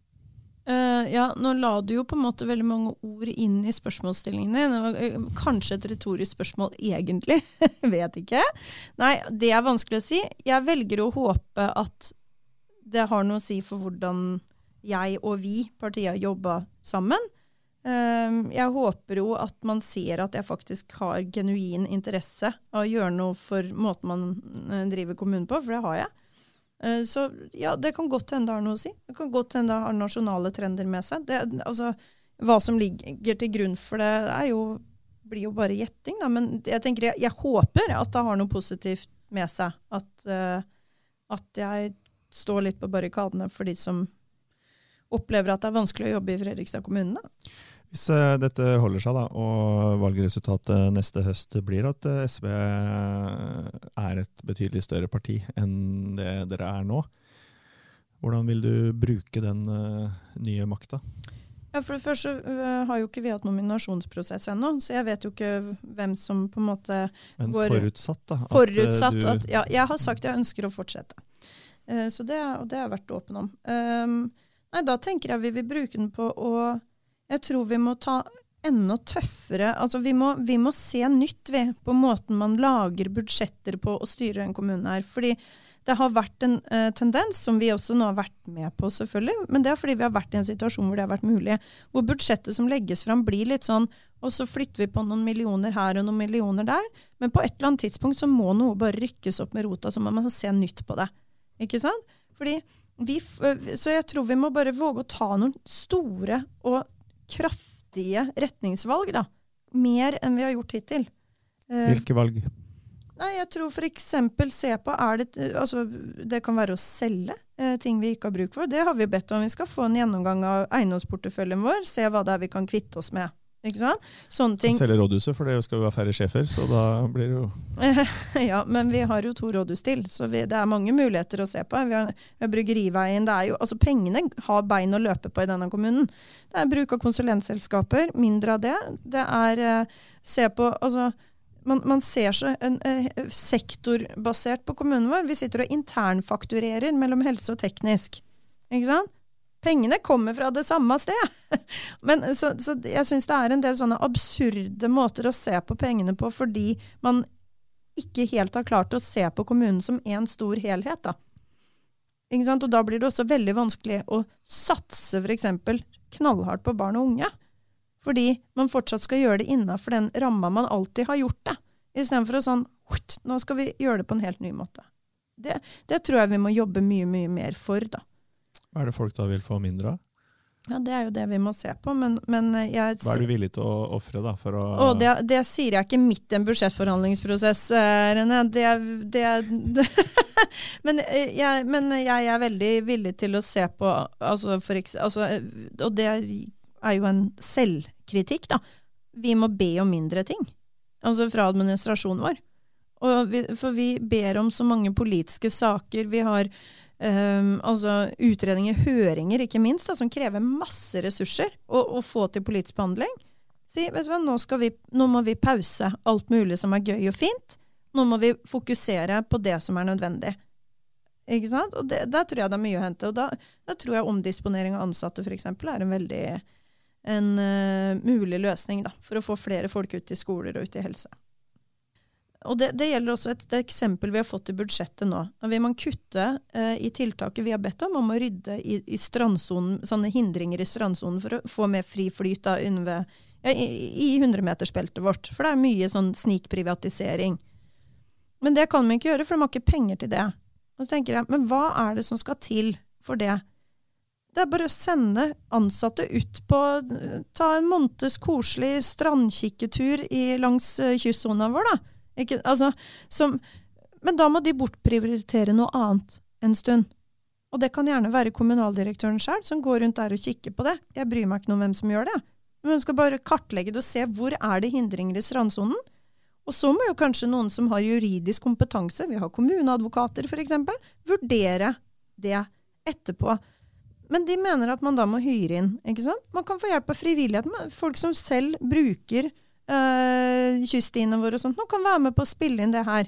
Uh, ja, nå la du jo på en måte veldig mange ord inn i spørsmålsstillingen din. Det var eh, kanskje et retorisk spørsmål egentlig. (laughs) Vet ikke. Nei, det er vanskelig å si. Jeg velger å håpe at det har noe å si for hvordan jeg og vi, partiet, jobba sammen. Eh, jeg håper jo at man ser at jeg faktisk har genuin interesse av å gjøre noe for måten man eh, driver kommunen på, for det har jeg. Eh, Så ja, det kan godt hende det har noe å si. Det kan godt hende det har nasjonale trender med seg. Det, altså, hva som ligger til grunn for det, er jo, blir jo bare gjetting. Da. Men jeg, tenker, jeg, jeg håper at det har noe positivt med seg. At, eh, at jeg står litt på barrikadene for de som opplever at det er vanskelig å jobbe i Fredrikstad kommune. Da. Hvis eh, dette holder seg, da, og valgresultatet neste høst blir at eh, SV er et betydelig større parti enn det dere er nå, hvordan vil du bruke den eh, nye makta? Ja, For det første har jo ikke vi hatt nominasjonsprosess ennå, så jeg vet jo ikke hvem som på en måte Men Går- forutsatt, da. at, eh, Forutsatt du- at Ja, jeg har sagt jeg ønsker å fortsette. Eh, så det, og det har jeg vært åpen om. Um, nei, da tenker jeg vi vil bruke den på å Jeg tror vi må ta enda tøffere Altså vi må, vi må se nytt, vi, på måten man lager budsjetter på og styrer en kommune her. Fordi det har vært en uh, tendens, som vi også nå har vært med på, selvfølgelig, men det er fordi vi har vært i en situasjon hvor det har vært mulig. Hvor budsjettet som legges fram blir litt sånn og så flytter vi på noen millioner her og noen millioner der. Men på et eller annet tidspunkt så må noe bare rykkes opp med rota, så må man se nytt på det. Ikke sant? Fordi vi, så jeg tror vi må bare våge å ta noen store og kraftige retningsvalg, da. Mer enn vi har gjort hittil. Eh, Hvilke valg? Nei, jeg tror f.eks. se på er det, altså, det kan være å selge eh, ting vi ikke har bruk for. Det har vi bedt om. Vi skal få en gjennomgang av eiendomsporteføljen vår, se hva det er vi kan kvitte oss med. Ikke sant? Sånne ting. Selge rådhuset, for det skal jo være færre sjefer, så da blir det jo (laughs) ja, men vi har jo to rådhus til, så vi, det er mange muligheter å se på. Vi har, vi har Bryggeriveien. Det er jo, altså Pengene har bein å løpe på i denne kommunen. Det er bruk av konsulentselskaper, mindre av det. Det er eh, se på altså, man, man ser så en, eh, sektorbasert på kommunen vår. Vi sitter og internfakturerer mellom helse og teknisk. Ikke sant? Pengene kommer fra det samme sted. (laughs) Men, så, så jeg syns det er en del sånne absurde måter å se på pengene på, fordi man ikke helt har klart å se på kommunen som én stor helhet. Da. Og da blir det også veldig vanskelig å satse f.eks. knallhardt på barn og unge. Fordi man fortsatt skal gjøre det innafor den ramma man alltid har gjort det. Istedenfor å sånn Nå skal vi gjøre det på en helt ny måte. Det, det tror jeg vi må jobbe mye, mye mer for, da. Hva er det folk da vil få mindre av? Ja, Det er jo det vi må se på, men, men jeg Hva er du villig til å ofre da, for å å, det, det sier jeg ikke midt i en budsjettforhandlingsprosess, eh, René. Det, det, det (laughs) men, eh, jeg, men jeg er veldig villig til å se på altså, for, altså, Og det er jo en selvkritikk, da. Vi må be om mindre ting. Altså fra administrasjonen vår. Vi, for vi ber om så mange politiske saker. Vi har um, altså utredninger, høringer ikke minst, da, som krever masse ressurser å, få til politisk behandling. Si, vet du hva, nå, vi, nå må vi pause alt mulig som er gøy og fint. Nå må vi fokusere på det som er nødvendig. Ikke sant? Og det, Der tror jeg det er mye å hente. Og da, da tror jeg omdisponering av ansatte f.eks. er en veldig en uh, mulig løsning da, for å få flere folk ut i skoler og ut i helse. Og det, det, gjelder også et, eksempel vi har fått i budsjettet nå. Da vil man kutte eh, i tiltaket vi har bedt om, om å rydde i, i sånne hindringer i strandsonen for å få mer fri flyt da, ved, ja, i, i 100-metersbeltet vårt. For det er mye sånn snikprivatisering. Men det kan vi ikke gjøre, for de har ikke penger til det. Og så tenker jeg, Men hva er det som skal til for det? Det er bare å sende ansatte ut på Ta en måneds koselig strandkikketur i, langs uh, kystsona vår, da. Ikke, altså, som, men da må de bortprioritere noe annet en stund. Og det kan gjerne være kommunaldirektøren sjøl som går rundt der og kikker på det. Jeg bryr meg ikke noe om hvem som gjør det. Men hun skal bare kartlegge det og se hvor er det hindringer i strandsonen. Og så må jo kanskje noen som har juridisk kompetanse, vi har kommuneadvokater f.eks., vurdere det etterpå. Men de mener at man da må hyre inn. ikke sant? Man kan få hjelp av frivilligheten. Folk som selv bruker øh, kyststiene våre og sånt, nå kan være med på å spille inn det her.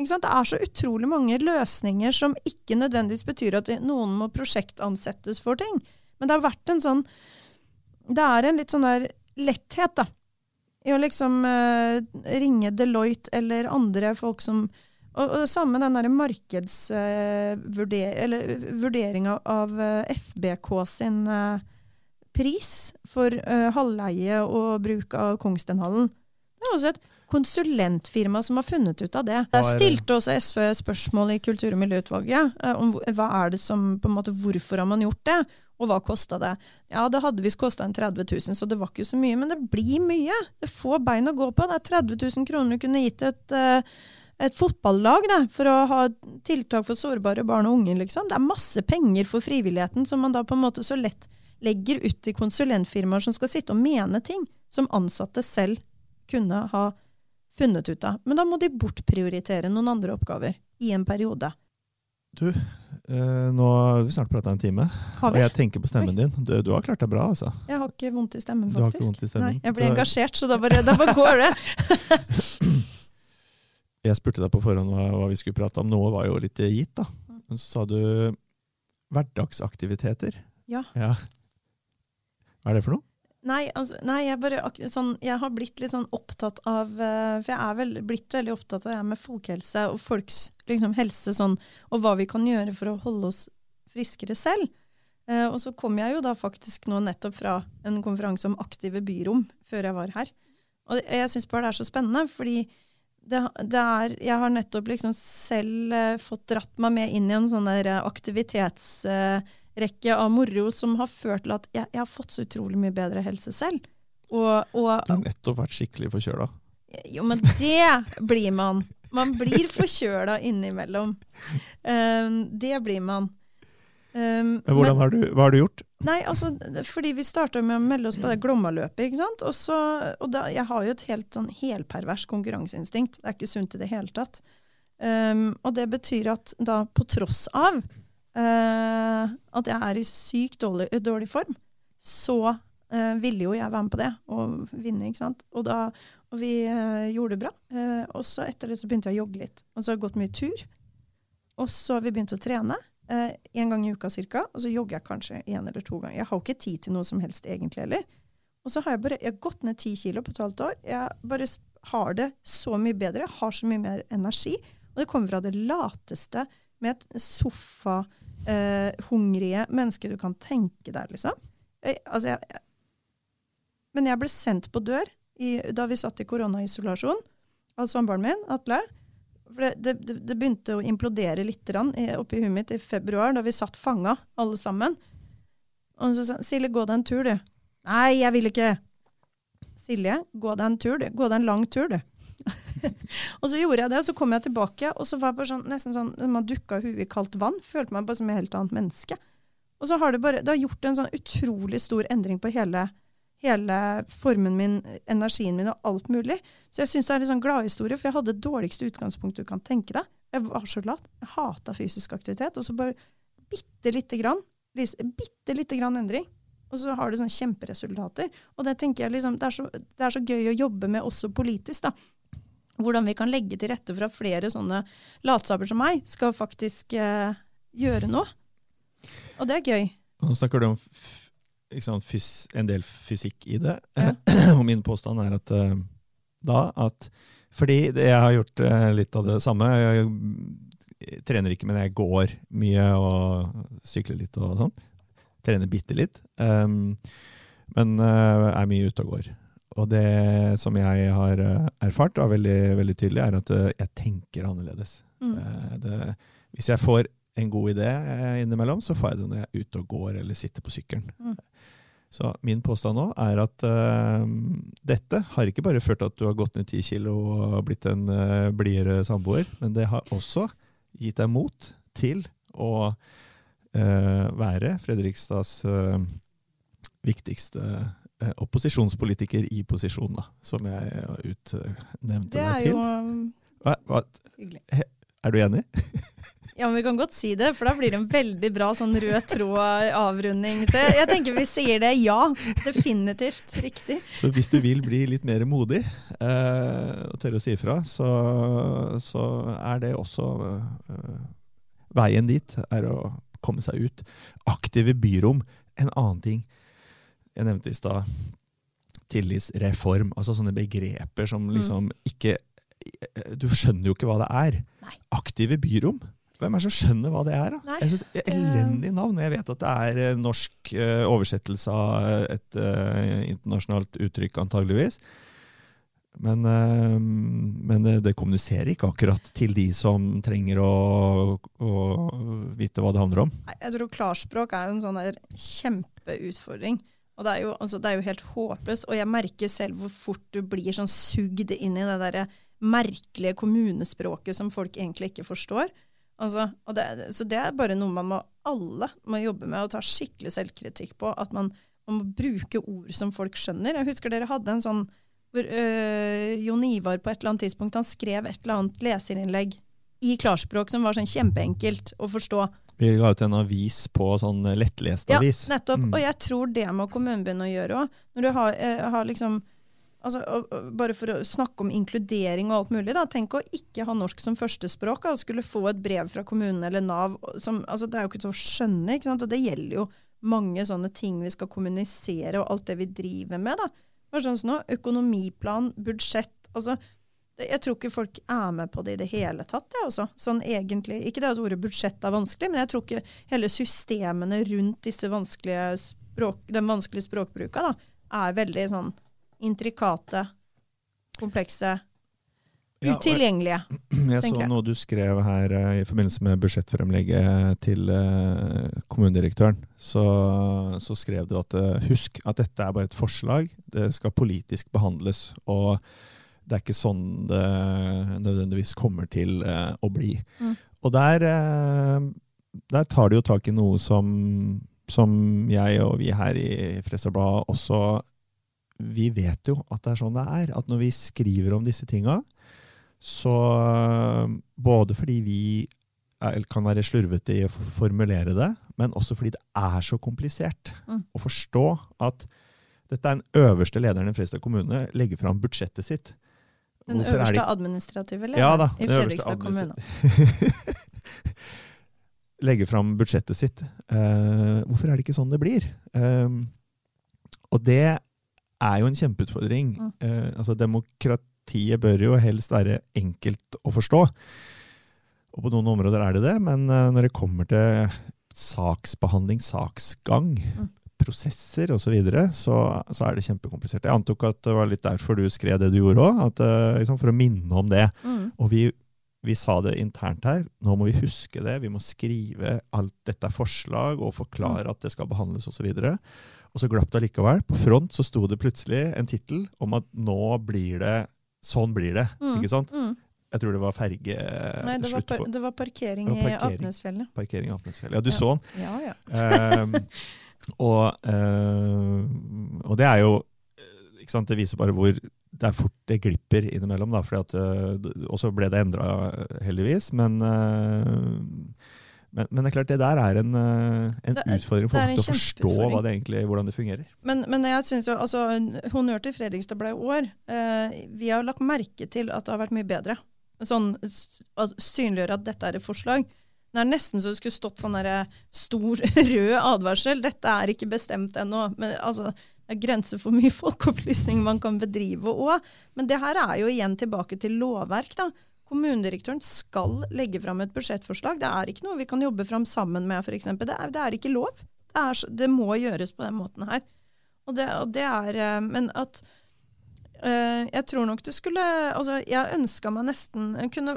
Det er så utrolig mange løsninger som ikke nødvendigvis betyr at noen må prosjektansettes for ting. Men det har vært en sånn Det er en litt sånn der letthet, da. I å liksom uh, ringe Deloitte eller andre folk som Og, og det samme den derre markedsvurderinga uh, av uh, FBK sin uh, pris for uh, halvleie og bruk av Kongstenhallen. Det er også et konsulentfirma som har funnet ut av det. Der stilte også SV spørsmål i kultur- og miljøutvalget uh, om hva er det som, på en måte, hvorfor har man gjort det, og hva kosta det. Ja, det hadde visst kosta en 30 000, så det var ikke så mye, men det blir mye. Det får bein å gå på. Det er 30 000 kroner du kunne gitt et uh, et fotballag da, for å ha tiltak for sårbare barn og unge. Liksom. Det er masse penger for frivilligheten som man da på en måte så lett legger ut til konsulentfirmaer som skal sitte og mene ting som ansatte selv kunne ha funnet ut av. Men da må de bortprioritere noen andre oppgaver i en periode. Du, eh, nå har vi snart prata en time, og jeg tenker på stemmen din. Du, du, har klart deg bra, altså. Jeg har ikke vondt i stemmen, faktisk. Du har ikke vondt i stemmen. Nei, jeg ble så... engasjert, så da bare, da bare går det. (clears throat) jeg spurte deg på forhånd hva, hva, vi skulle prate om. Noe var jo litt gitt, da. Mm. Men så sa du hverdagsaktiviteter. Ja. ja. Hva er det for noe? Nei, altså, nei jeg, bare, sånn, jeg, har blitt litt sånn opptatt av uh, For jeg er vel, blitt veldig opptatt av det med folkehelse og folks liksom, helse, sånn, og hva vi kan gjøre for å holde oss friskere selv. Uh, og så kom jeg jo da faktisk nå nettopp fra en konferanse om aktive byrom før jeg var her. Og jeg syns bare det er så spennende, fordi det, det er, jeg har nettopp liksom selv uh, fått dratt meg med inn i en sånn der aktivitets rekke av moro som har ført til at jeg, jeg har fått så utrolig mye bedre helse selv. Og, og, du har nettopp vært skikkelig forkjøla. Jo, men det blir man. Man blir forkjøla innimellom. Um, det blir man. Um, Men hvordan har du, hva har du gjort? Nei, altså, fordi vi starta med å melde oss på det Glomma-løpet. ikke sant? Og, så, og da, jeg har jo et helt sånn helpervers konkurranseinstinkt. Det er ikke sunt i det hele tatt. Um, og det betyr at da, på tross av at jeg er i sykt dårlig, dårlig form, så eh, ville jo jeg være med på det og vinne. ikke sant? Og, da, og vi eh, gjorde det bra. Eh, og så etter det så begynte jeg å jogge litt. Og så har jeg gått mye tur. Og så har vi begynt å trene. Én gang i uka cirka, og så jogger jeg kanskje en eller to ganger. Jeg har jo ikke tid til noe som helst egentlig heller. Og så har jeg bare jeg har gått ned ti kilo på et halvt år. Jeg bare har det så mye bedre, jeg har så mye mer energi. Og det kommer fra det lateste med et sofa-hungrige mennesker du kan tenke deg, liksom. Jeg, altså, jeg, jeg, men jeg ble sendt på dør i, da vi satt i koronaisolasjon av samboeren min, Atle. For det, det, det- begynte å implodere litt oppi huet mitt i februar, da vi satt fanga, alle sammen. Og så sa Silje, gå deg en tur, du. Nei, jeg vil ikke. Silje, gå deg en tur, du. Gå deg en lang tur, du. (laughs) og så gjorde jeg det, og så kom jeg tilbake, og så var jeg bare sånn, nesten sånn, man dukka huet i kaldt vann. Følte meg bare som et helt annet menneske. Og så har det bare, det har gjort en sånn utrolig stor endring på hele, hele formen min, energien min og alt mulig. Så jeg syns det er en litt sånn gladhistorie, for jeg hadde det dårligste utgangspunktet du kan tenke deg. Jeg var så lat. Jeg hata fysisk aktivitet. Og så bare bitte lite grann, bitte lite grann endring. Og så har du sånne kjemperesultater. Og det tenker jeg liksom, det er, så, det er så gøy å jobbe med også politisk, da. Hvordan vi kan legge til rette for at flere sånne latsaber som meg skal faktisk eh, gjøre noe. Og det er gøy. Nå snakker du om sant, fys, en del fysikk i det. Ja. (clears throat) og min påstand er at eh, da at Fordi det, jeg har gjort eh, litt av det samme. Jeg, jeg trener ikke, men jeg går mye og sykler litt og sånn. Trener bitte litt. Um, men uh, er mye ute og går. Og det som jeg har eh, erfart, og er veldig, veldig tydelig, er at eh, jeg tenker annerledes. Mm. Eh, Det, hvis jeg får en god idé innimellom, så får jeg det når jeg er ute og går eller sitter på sykkelen. Mm. Så min påstand nå er at uh, dette har ikke bare ført til at du har gått ned ti kilo og blitt en uh, blidere samboer, men det har også gitt deg mot til å uh, være Fredrikstads viktigste opposisjonspolitiker i posisjon, da, som jeg har utnevnt Det deg til. jo Hva, hva, er du enig? (laughs) Ja, men Vi kan godt si det, for da blir det en veldig bra sånn rød tråd avrunding. Så jeg, jeg tenker vi sier det ja. Definitivt riktig. Så hvis du vil bli litt mer modig eh, og tørre å si ifra, så, så er det også eh, Veien dit er å komme seg ut. Aktive byrom. En annen ting jeg nevnte i stad. Tillitsreform. Altså sånne begreper som liksom ikke Du skjønner jo ikke hva det er. Nei. Aktive byrom. Hvem er det som skjønner hva det er? da? Nei, Jeg synes, det er Elendig navn. Jeg vet at det er eh, norsk uh, oversettelse av et uh, internasjonalt uttrykk, antageligvis. Men, uh, men det, kommuniserer ikke akkurat til de som trenger å, å vite hva det handler om. Jeg tror klarspråk er en sånn der kjempeutfordring. Og det er, jo, altså, det er jo helt håpløst. Og jeg merker selv hvor fort du blir sånn sugd inn i det der merkelige kommunespråket som folk egentlig ikke forstår. Altså, det, så det er bare noe man må, alle må jobbe med og ta skikkelig selvkritikk på. At man, man må bruke ord som folk skjønner. Jeg husker dere hadde en sånn hvor øh, Jon Ivar på et eller annet tidspunkt han skrev et eller annet leserinnlegg i klarspråk som var sånn kjempeenkelt å forstå. Vi ga ut en avis på sånn lettlest Ja, nettopp. Mm. Og jeg tror det må kommunen begynne å gjøre òg. Når du har, eh, har liksom altså, og, og, Bare for å snakke om inkludering og alt mulig, da. Tenk å ikke ha norsk som førstespråk. Og skulle få et brev fra kommunen eller Nav. Som, altså, det er jo ikke til å skjønne. ikke sant? Og det gjelder jo mange sånne ting vi skal kommunisere, og alt det vi driver med. da. Bare sånn som nå, Økonomiplan, budsjett. altså jeg tror ikke folk er med på det i det hele tatt. Det, også. Sånn egentlig, ikke det at ordet budsjett er vanskelig, men jeg tror ikke hele systemene rundt disse vanskelige språk, den vanskelige språkbruka da, er veldig sånn intrikate, komplekse, Ja, jeg, utilgjengelige. (clears throat) Jeg så jeg. noe du skrev her eh, i forbindelse med budsjettfremlegget til eh, kommunedirektøren. Så, så skrev du at eh, husk at dette er bare et forslag. Det skal politisk behandles. Og det er ikke sånn det nødvendigvis kommer til eh, å bli. Mm. Og der, eh, der tar de jo tak i noe som, som jeg og vi her i Fredrikstad også Vi vet jo at det er sånn det er. At når vi skriver om disse tinga, så både fordi vi er, kan være slurvete i å formulere det, men også fordi det er så komplisert Mm. å forstå at dette er den øverste lederen i Fredrikstad kommune legger fram budsjettet sitt. Den Hvorfor er øverste det administrative Ja da, i Fredrikstad kommune. (laughs) Legge fram budsjettet sitt. Uh, hvorfor er det ikke sånn det blir? Uh, og det er jo en kjempeutfordring. Eh, altså Demokratiet bør jo helst være enkelt å forstå. Og på noen områder er det det, men eh, når det kommer til saksbehandling, saksgang, Mm. Prosesser osv., så, videre, så så er det kjempekomplisert. Jeg antok at det var litt derfor du skrev det du gjorde òg, liksom for å minne om det. Mm. Og vi, vi sa det internt her, nå må vi huske det. Vi må skrive alt dette er forslag og forklare at det skal behandles osv. Og, og så glapp det allikevel. På front så sto det plutselig en tittel om at nå blir det Sånn blir det. Mm. ikke sant? Mm. Jeg tror det var ferge... Nei, det var, par, det var parkering Det var i parkering. Apnesfjellet. parkering i Apnesfjellet. Ja, du Ja. så den. Ja, ja. (laughs) Og, øh, og det er jo eh, ikke sant, Det viser bare hvor det er fort det glipper innimellom. da, fordi at, eh, Og så ble det endra, heldigvis. Men, øh, men, men det er klart, det der er en, en Det utfordring for folk å forstå det egentlig, hvordan det fungerer. Men, men jeg synes jo, altså, honnør til Fredrikstad Blad i år. Eh, vi har lagt merke til at det har vært mye bedre. Sånn, altså, synliggjøre at dette er et forslag. Det er nesten så det skulle stått sånn derre stor (laughs) rød advarsel. Dette er ikke bestemt ennå. Men altså, det er grenser for mye folkeopplysning man kan bedrive òg. Men det her er jo igjen tilbake til lovverk, da. Kommunedirektøren skal legge fram et budsjettforslag. Det er ikke noe vi kan jobbe fram sammen med, f.eks. Det, det er ikke lov. Det, er, det må gjøres på den måten her. Og det, og det er eh, Men at eh, Jeg tror nok du skulle Altså, jeg ønska meg nesten kunne,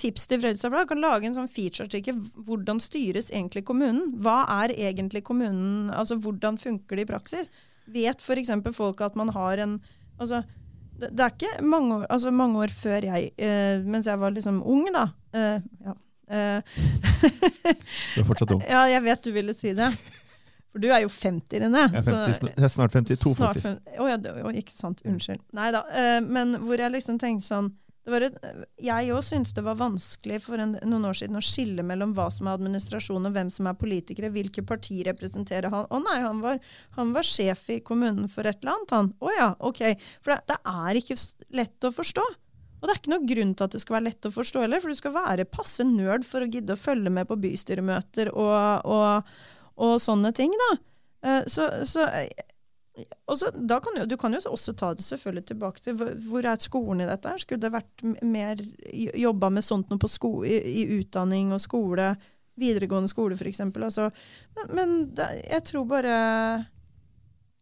tips til Fredrikstad Kan lage en sånn featureartikkel. Hvordan styres egentlig kommunen? Hva er egentlig kommunen Altså, hvordan funker det i praksis? Vet f.eks. folk at man har en Altså, det, det er ikke mange år, altså mange år før jeg, eh, mens jeg var liksom ung, da. eh, ja. eh, Du er fortsatt ung. (laughs) ja, jeg vet du ville si det. For du er jo 50, René. Jeg er, 50, så, jeg er snart 52, Snart faktisk. fem- Å ja, å, ikke sant. Unnskyld. Nei da. eh, men hvor jeg liksom tenkte sånn det var et, Jeg òg syntes det var vanskelig for en, noen år siden å skille mellom hva som er administrasjon og hvem som er politikere. Hvilke partier representerer han? Å nei, han var, han var sjef i kommunen for et eller annet, han. Å ja, ok. For det, det er ikke lett å forstå. Og det er ikke noe grunn til at det skal være lett å forstå heller, for du skal være passe nerd for å gidde å følge med på bystyremøter og, og, og sånne ting, da. Eh, Så, så også, da kan jo, du kan jo også ta det selvfølgelig tilbake til hvor, er skolen i dette? Skulle det vært mer jobba med sånt noe sko, i, i utdanning og skole, videregående skole f.eks.? Altså, men men det, jeg tror bare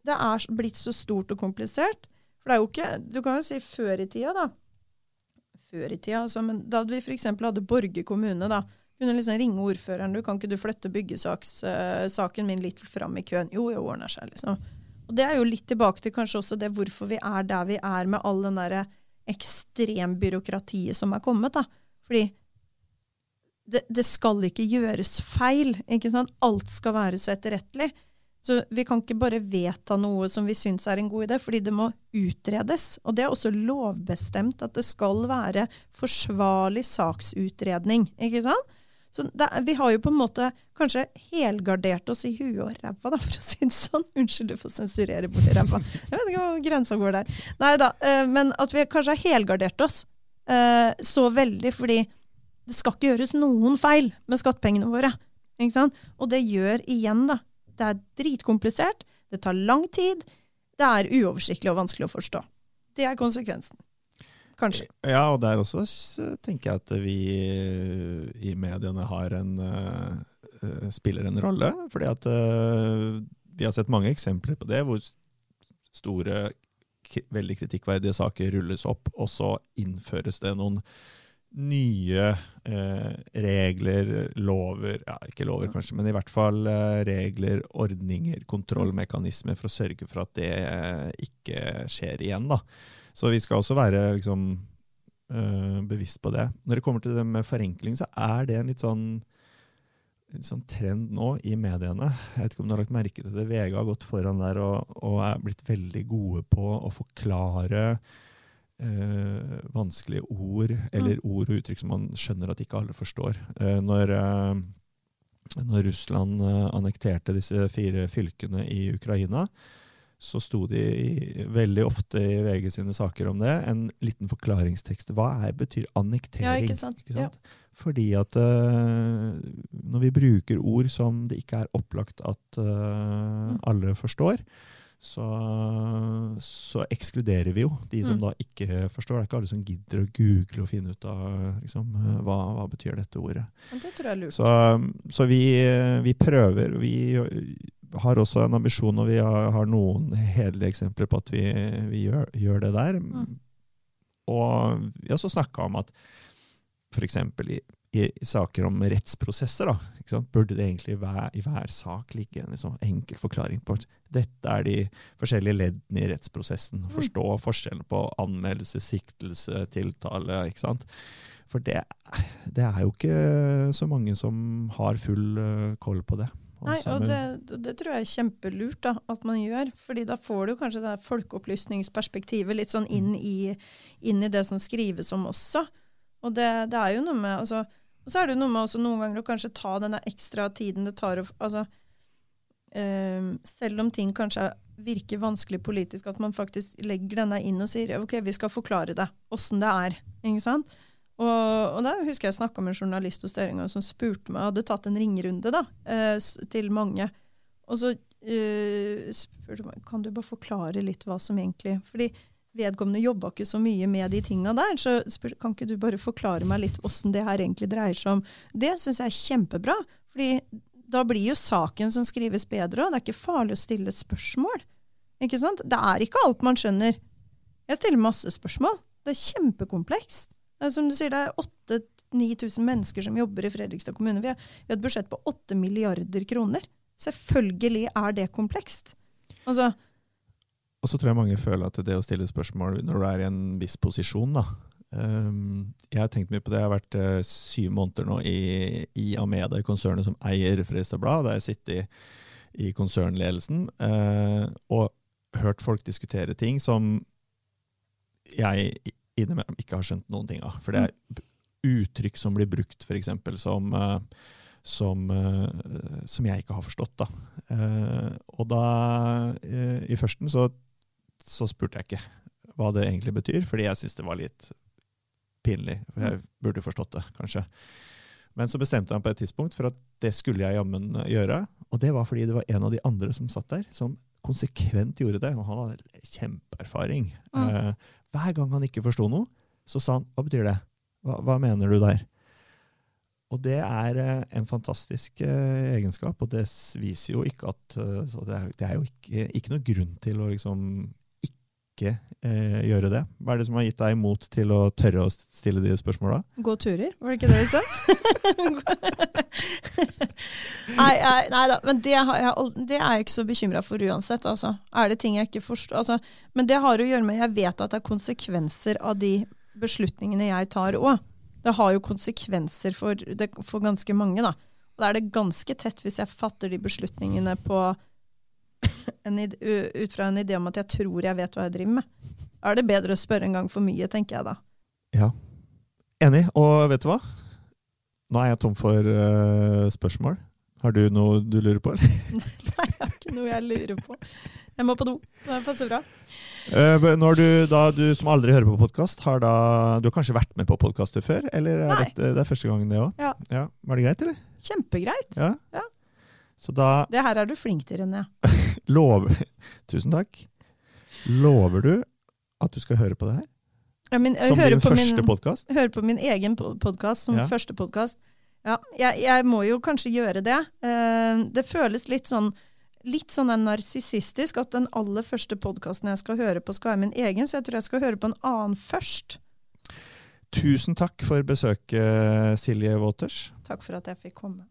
det er blitt så stort og komplisert. For det er jo ikke Du kan jo si før i tida, da. Før i tida, altså, men da vi f.eks. hadde Borge kommune, da. Kunne liksom ringe ordføreren. du 'Kan ikke du flytte byggesaken min litt fram i køen?' Jo, jo, ordner seg, liksom. Og det er jo litt tilbake til kanskje også det hvorfor vi er der vi er med all den derre ekstrembyråkratiet som er kommet. da. Fordi det, det skal ikke gjøres feil. ikke sant? Alt skal være så etterrettelig. Så vi kan ikke bare vedta noe som vi syns er en god idé, fordi det må utredes. Og det er også lovbestemt at det skal være forsvarlig saksutredning. ikke sant? Så det, vi har jo på en måte kanskje helgardert oss i huet og ræva, da, for å si det sånn. Unnskyld, du får sensurere borti ræva. Jeg vet ikke hvor grensa går der. Nei da, eh, men at vi kanskje har helgardert oss eh, så veldig, fordi det skal ikke gjøres noen feil med skattepengene våre. Ikke sant? Og det gjør igjen, da. Det er dritkomplisert, det tar lang tid, det er uoversiktlig og vanskelig å forstå. Det er konsekvensen. Kanskje. Ja, og der også tenker jeg at vi eh, i mediene har en, eh, eh, spiller en rolle. Fordi at eh, vi har sett mange eksempler på det, hvor store, veldig kritikkverdige saker rulles opp, og så innføres det noen nye eh, regler, lover Ja, ikke lover kanskje, men i hvert fall eh, regler, ordninger, kontrollmekanismer for å sørge for at det eh, ikke skjer igjen. da. Så vi skal også være liksom, eh, bevisst på det. Når det kommer til det med forenkling, så er det en litt sånn, en sånn trend nå i mediene. Jeg vet ikke om du har lagt merke til det. VG har gått foran der og, og er blitt veldig gode på å forklare eh, vanskelige ord, eller ord og uttrykk som man skjønner at ikke alle forstår. Uh, når, uh, når Russland annekterte disse fire fylkene i Ukraina, så sto de i, veldig ofte i VG sine saker om det, en liten forklaringstekst. Hva er, betyr annektering? Ja, ikke sant? Ja. Fordi at uh, når vi bruker ord som det ikke er opplagt at eh, alle forstår, så, så ekskluderer vi jo de som Mm. da ikke forstår. Det er ikke alle som gidder å google og finne ut av liksom, eh, hva, hva betyr dette ordet. Men Det tror jeg er lurt. Så, så vi, vi prøver. Vi har også en ambisjon, og vi har, har noen hederlige eksempler på at vi, vi gjør, gjør det der. Mm. Og vi har også snakka om at f.eks. I, i saker om rettsprosesser, da, burde det egentlig i hver, i hver sak ligge en liksom enkel forklaring på at dette er de forskjellige leddene i rettsprosessen. Forstå forskjellen på anmeldelse, siktelse, tiltale. ikke sant? For det, det er jo ikke så mange som har full eh, koll på det. Nei, og det, det tror jeg er kjempelurt da, at man gjør. fordi da får du kanskje det folkeopplysningsperspektivet litt sånn inn i, inn i det som skrives om også. Og det, det er jo noe med altså, Og så er det jo noe med også noen ganger å kanskje ta denne ekstra tiden det tar å altså, eh, Selv om ting kanskje virker vanskelig politisk, at man faktisk legger denne inn og sier ok, vi skal forklare det, åssen det er. ikke sant? Og, og da husker jeg snakka med en journalist hos Støringa som spurte meg, hadde tatt en ringerunde da, eh, til mange. Og så eh, spurte meg kan du bare forklare litt hva som egentlig Fordi vedkommende jobba ikke så mye med de tinga der. Så spurte kan ikke du bare forklare meg litt åssen det her egentlig dreier seg om. Det syns jeg er kjempebra. fordi da blir jo saken som skrives bedre, og det er ikke farlig å stille spørsmål. Ikke sant? Det er ikke alt man skjønner. Jeg stiller masse spørsmål. Det er kjempekomplekst. Er Som du sier, det er 8000-9000 mennesker som jobber i Fredrikstad kommune. Vi har, vi har et budsjett på 8 milliarder kroner. Selvfølgelig er det komplekst. Altså, Og så tror jeg mange føler at det å stille spørsmål når du er i en viss posisjon, da Ehm, Jeg har tenkt mye på det. Jeg har vært eh, syv måneder nå i, i Ameda, konsernet som eier Fredrikstad Blad. Der jeg sitter i, i konsernledelsen eh, og hørt folk diskutere ting som jeg innimellom ikke har skjønt noen ting av. For det er uttrykk som blir brukt, f.eks., som eh, som, eh, som jeg ikke har forstått. Da. Eh, og da, i førsten, så, så spurte jeg ikke hva det egentlig betyr, fordi jeg syntes det var litt pinlig. For jeg burde forstått det, kanskje. Men så bestemte jeg meg på et tidspunkt for at det skulle jeg jammen gjøre. Og det var fordi det var en av de andre som satt der, som konsekvent gjorde det. Og han hadde kjempeerfaring. Mm. Hver gang han ikke forsto noe, så sa han 'hva betyr det'? Hva, hva mener du der? Og det er eh, en fantastisk eh, egenskap, og det viser jo ikke at eh, så det, er, det er jo ikke, ikke noe grunn til å liksom ikke eh, gjøre det. Hva er det som har gitt deg mot til å tørre å stille de spørsmåla? gå turer, var det ikke det vi sa? (laughs) (laughs) nei, nei, da, men det, jeg, det er jeg ikke så bekymra for uansett. Altså. Er det ting jeg ikke forstår altså, Men det har å gjøre med Jeg vet at det er konsekvenser av de beslutningene jeg tar òg. Det har jo konsekvenser for, det, for ganske mange, da. Og da er det ganske tett hvis jeg fatter de beslutningene på (coughs) en, id- ut fra en idé om at jeg tror jeg vet hva jeg driver med. Da er det bedre å spørre en gang for mye, tenker jeg da. Ja. Enig. Og vet du hva? Nå er jeg tom for uh, spørsmål. Har du noe du lurer på? (laughs) Nei, jeg har ikke noe jeg lurer på. Jeg må på do, så det passer bra. Eh, når du, da, du som aldri hører på podkast, har da Du har kanskje vært med på podkaster før? Eller er Nei. dette, det er første gangen, det òg? Ja. Var det greit, eller? Kjempegreit. Ja. Ja. Så da Det her er du flink til, René. lover Tusen takk. Lover du at du skal høre på det her? Ja, men Som din første podkast? hører på min egen podkast som Ja. første podkast. Ja, jeg, jeg må jo kanskje gjøre det. Eh, det føles litt sånn litt sånn narsissistisk at den aller første podkasten jeg skal høre på, skal være min egen, så jeg tror jeg skal høre på en annen først. Tusen takk for besøket, Silje Waters. Takk for at jeg fikk komme.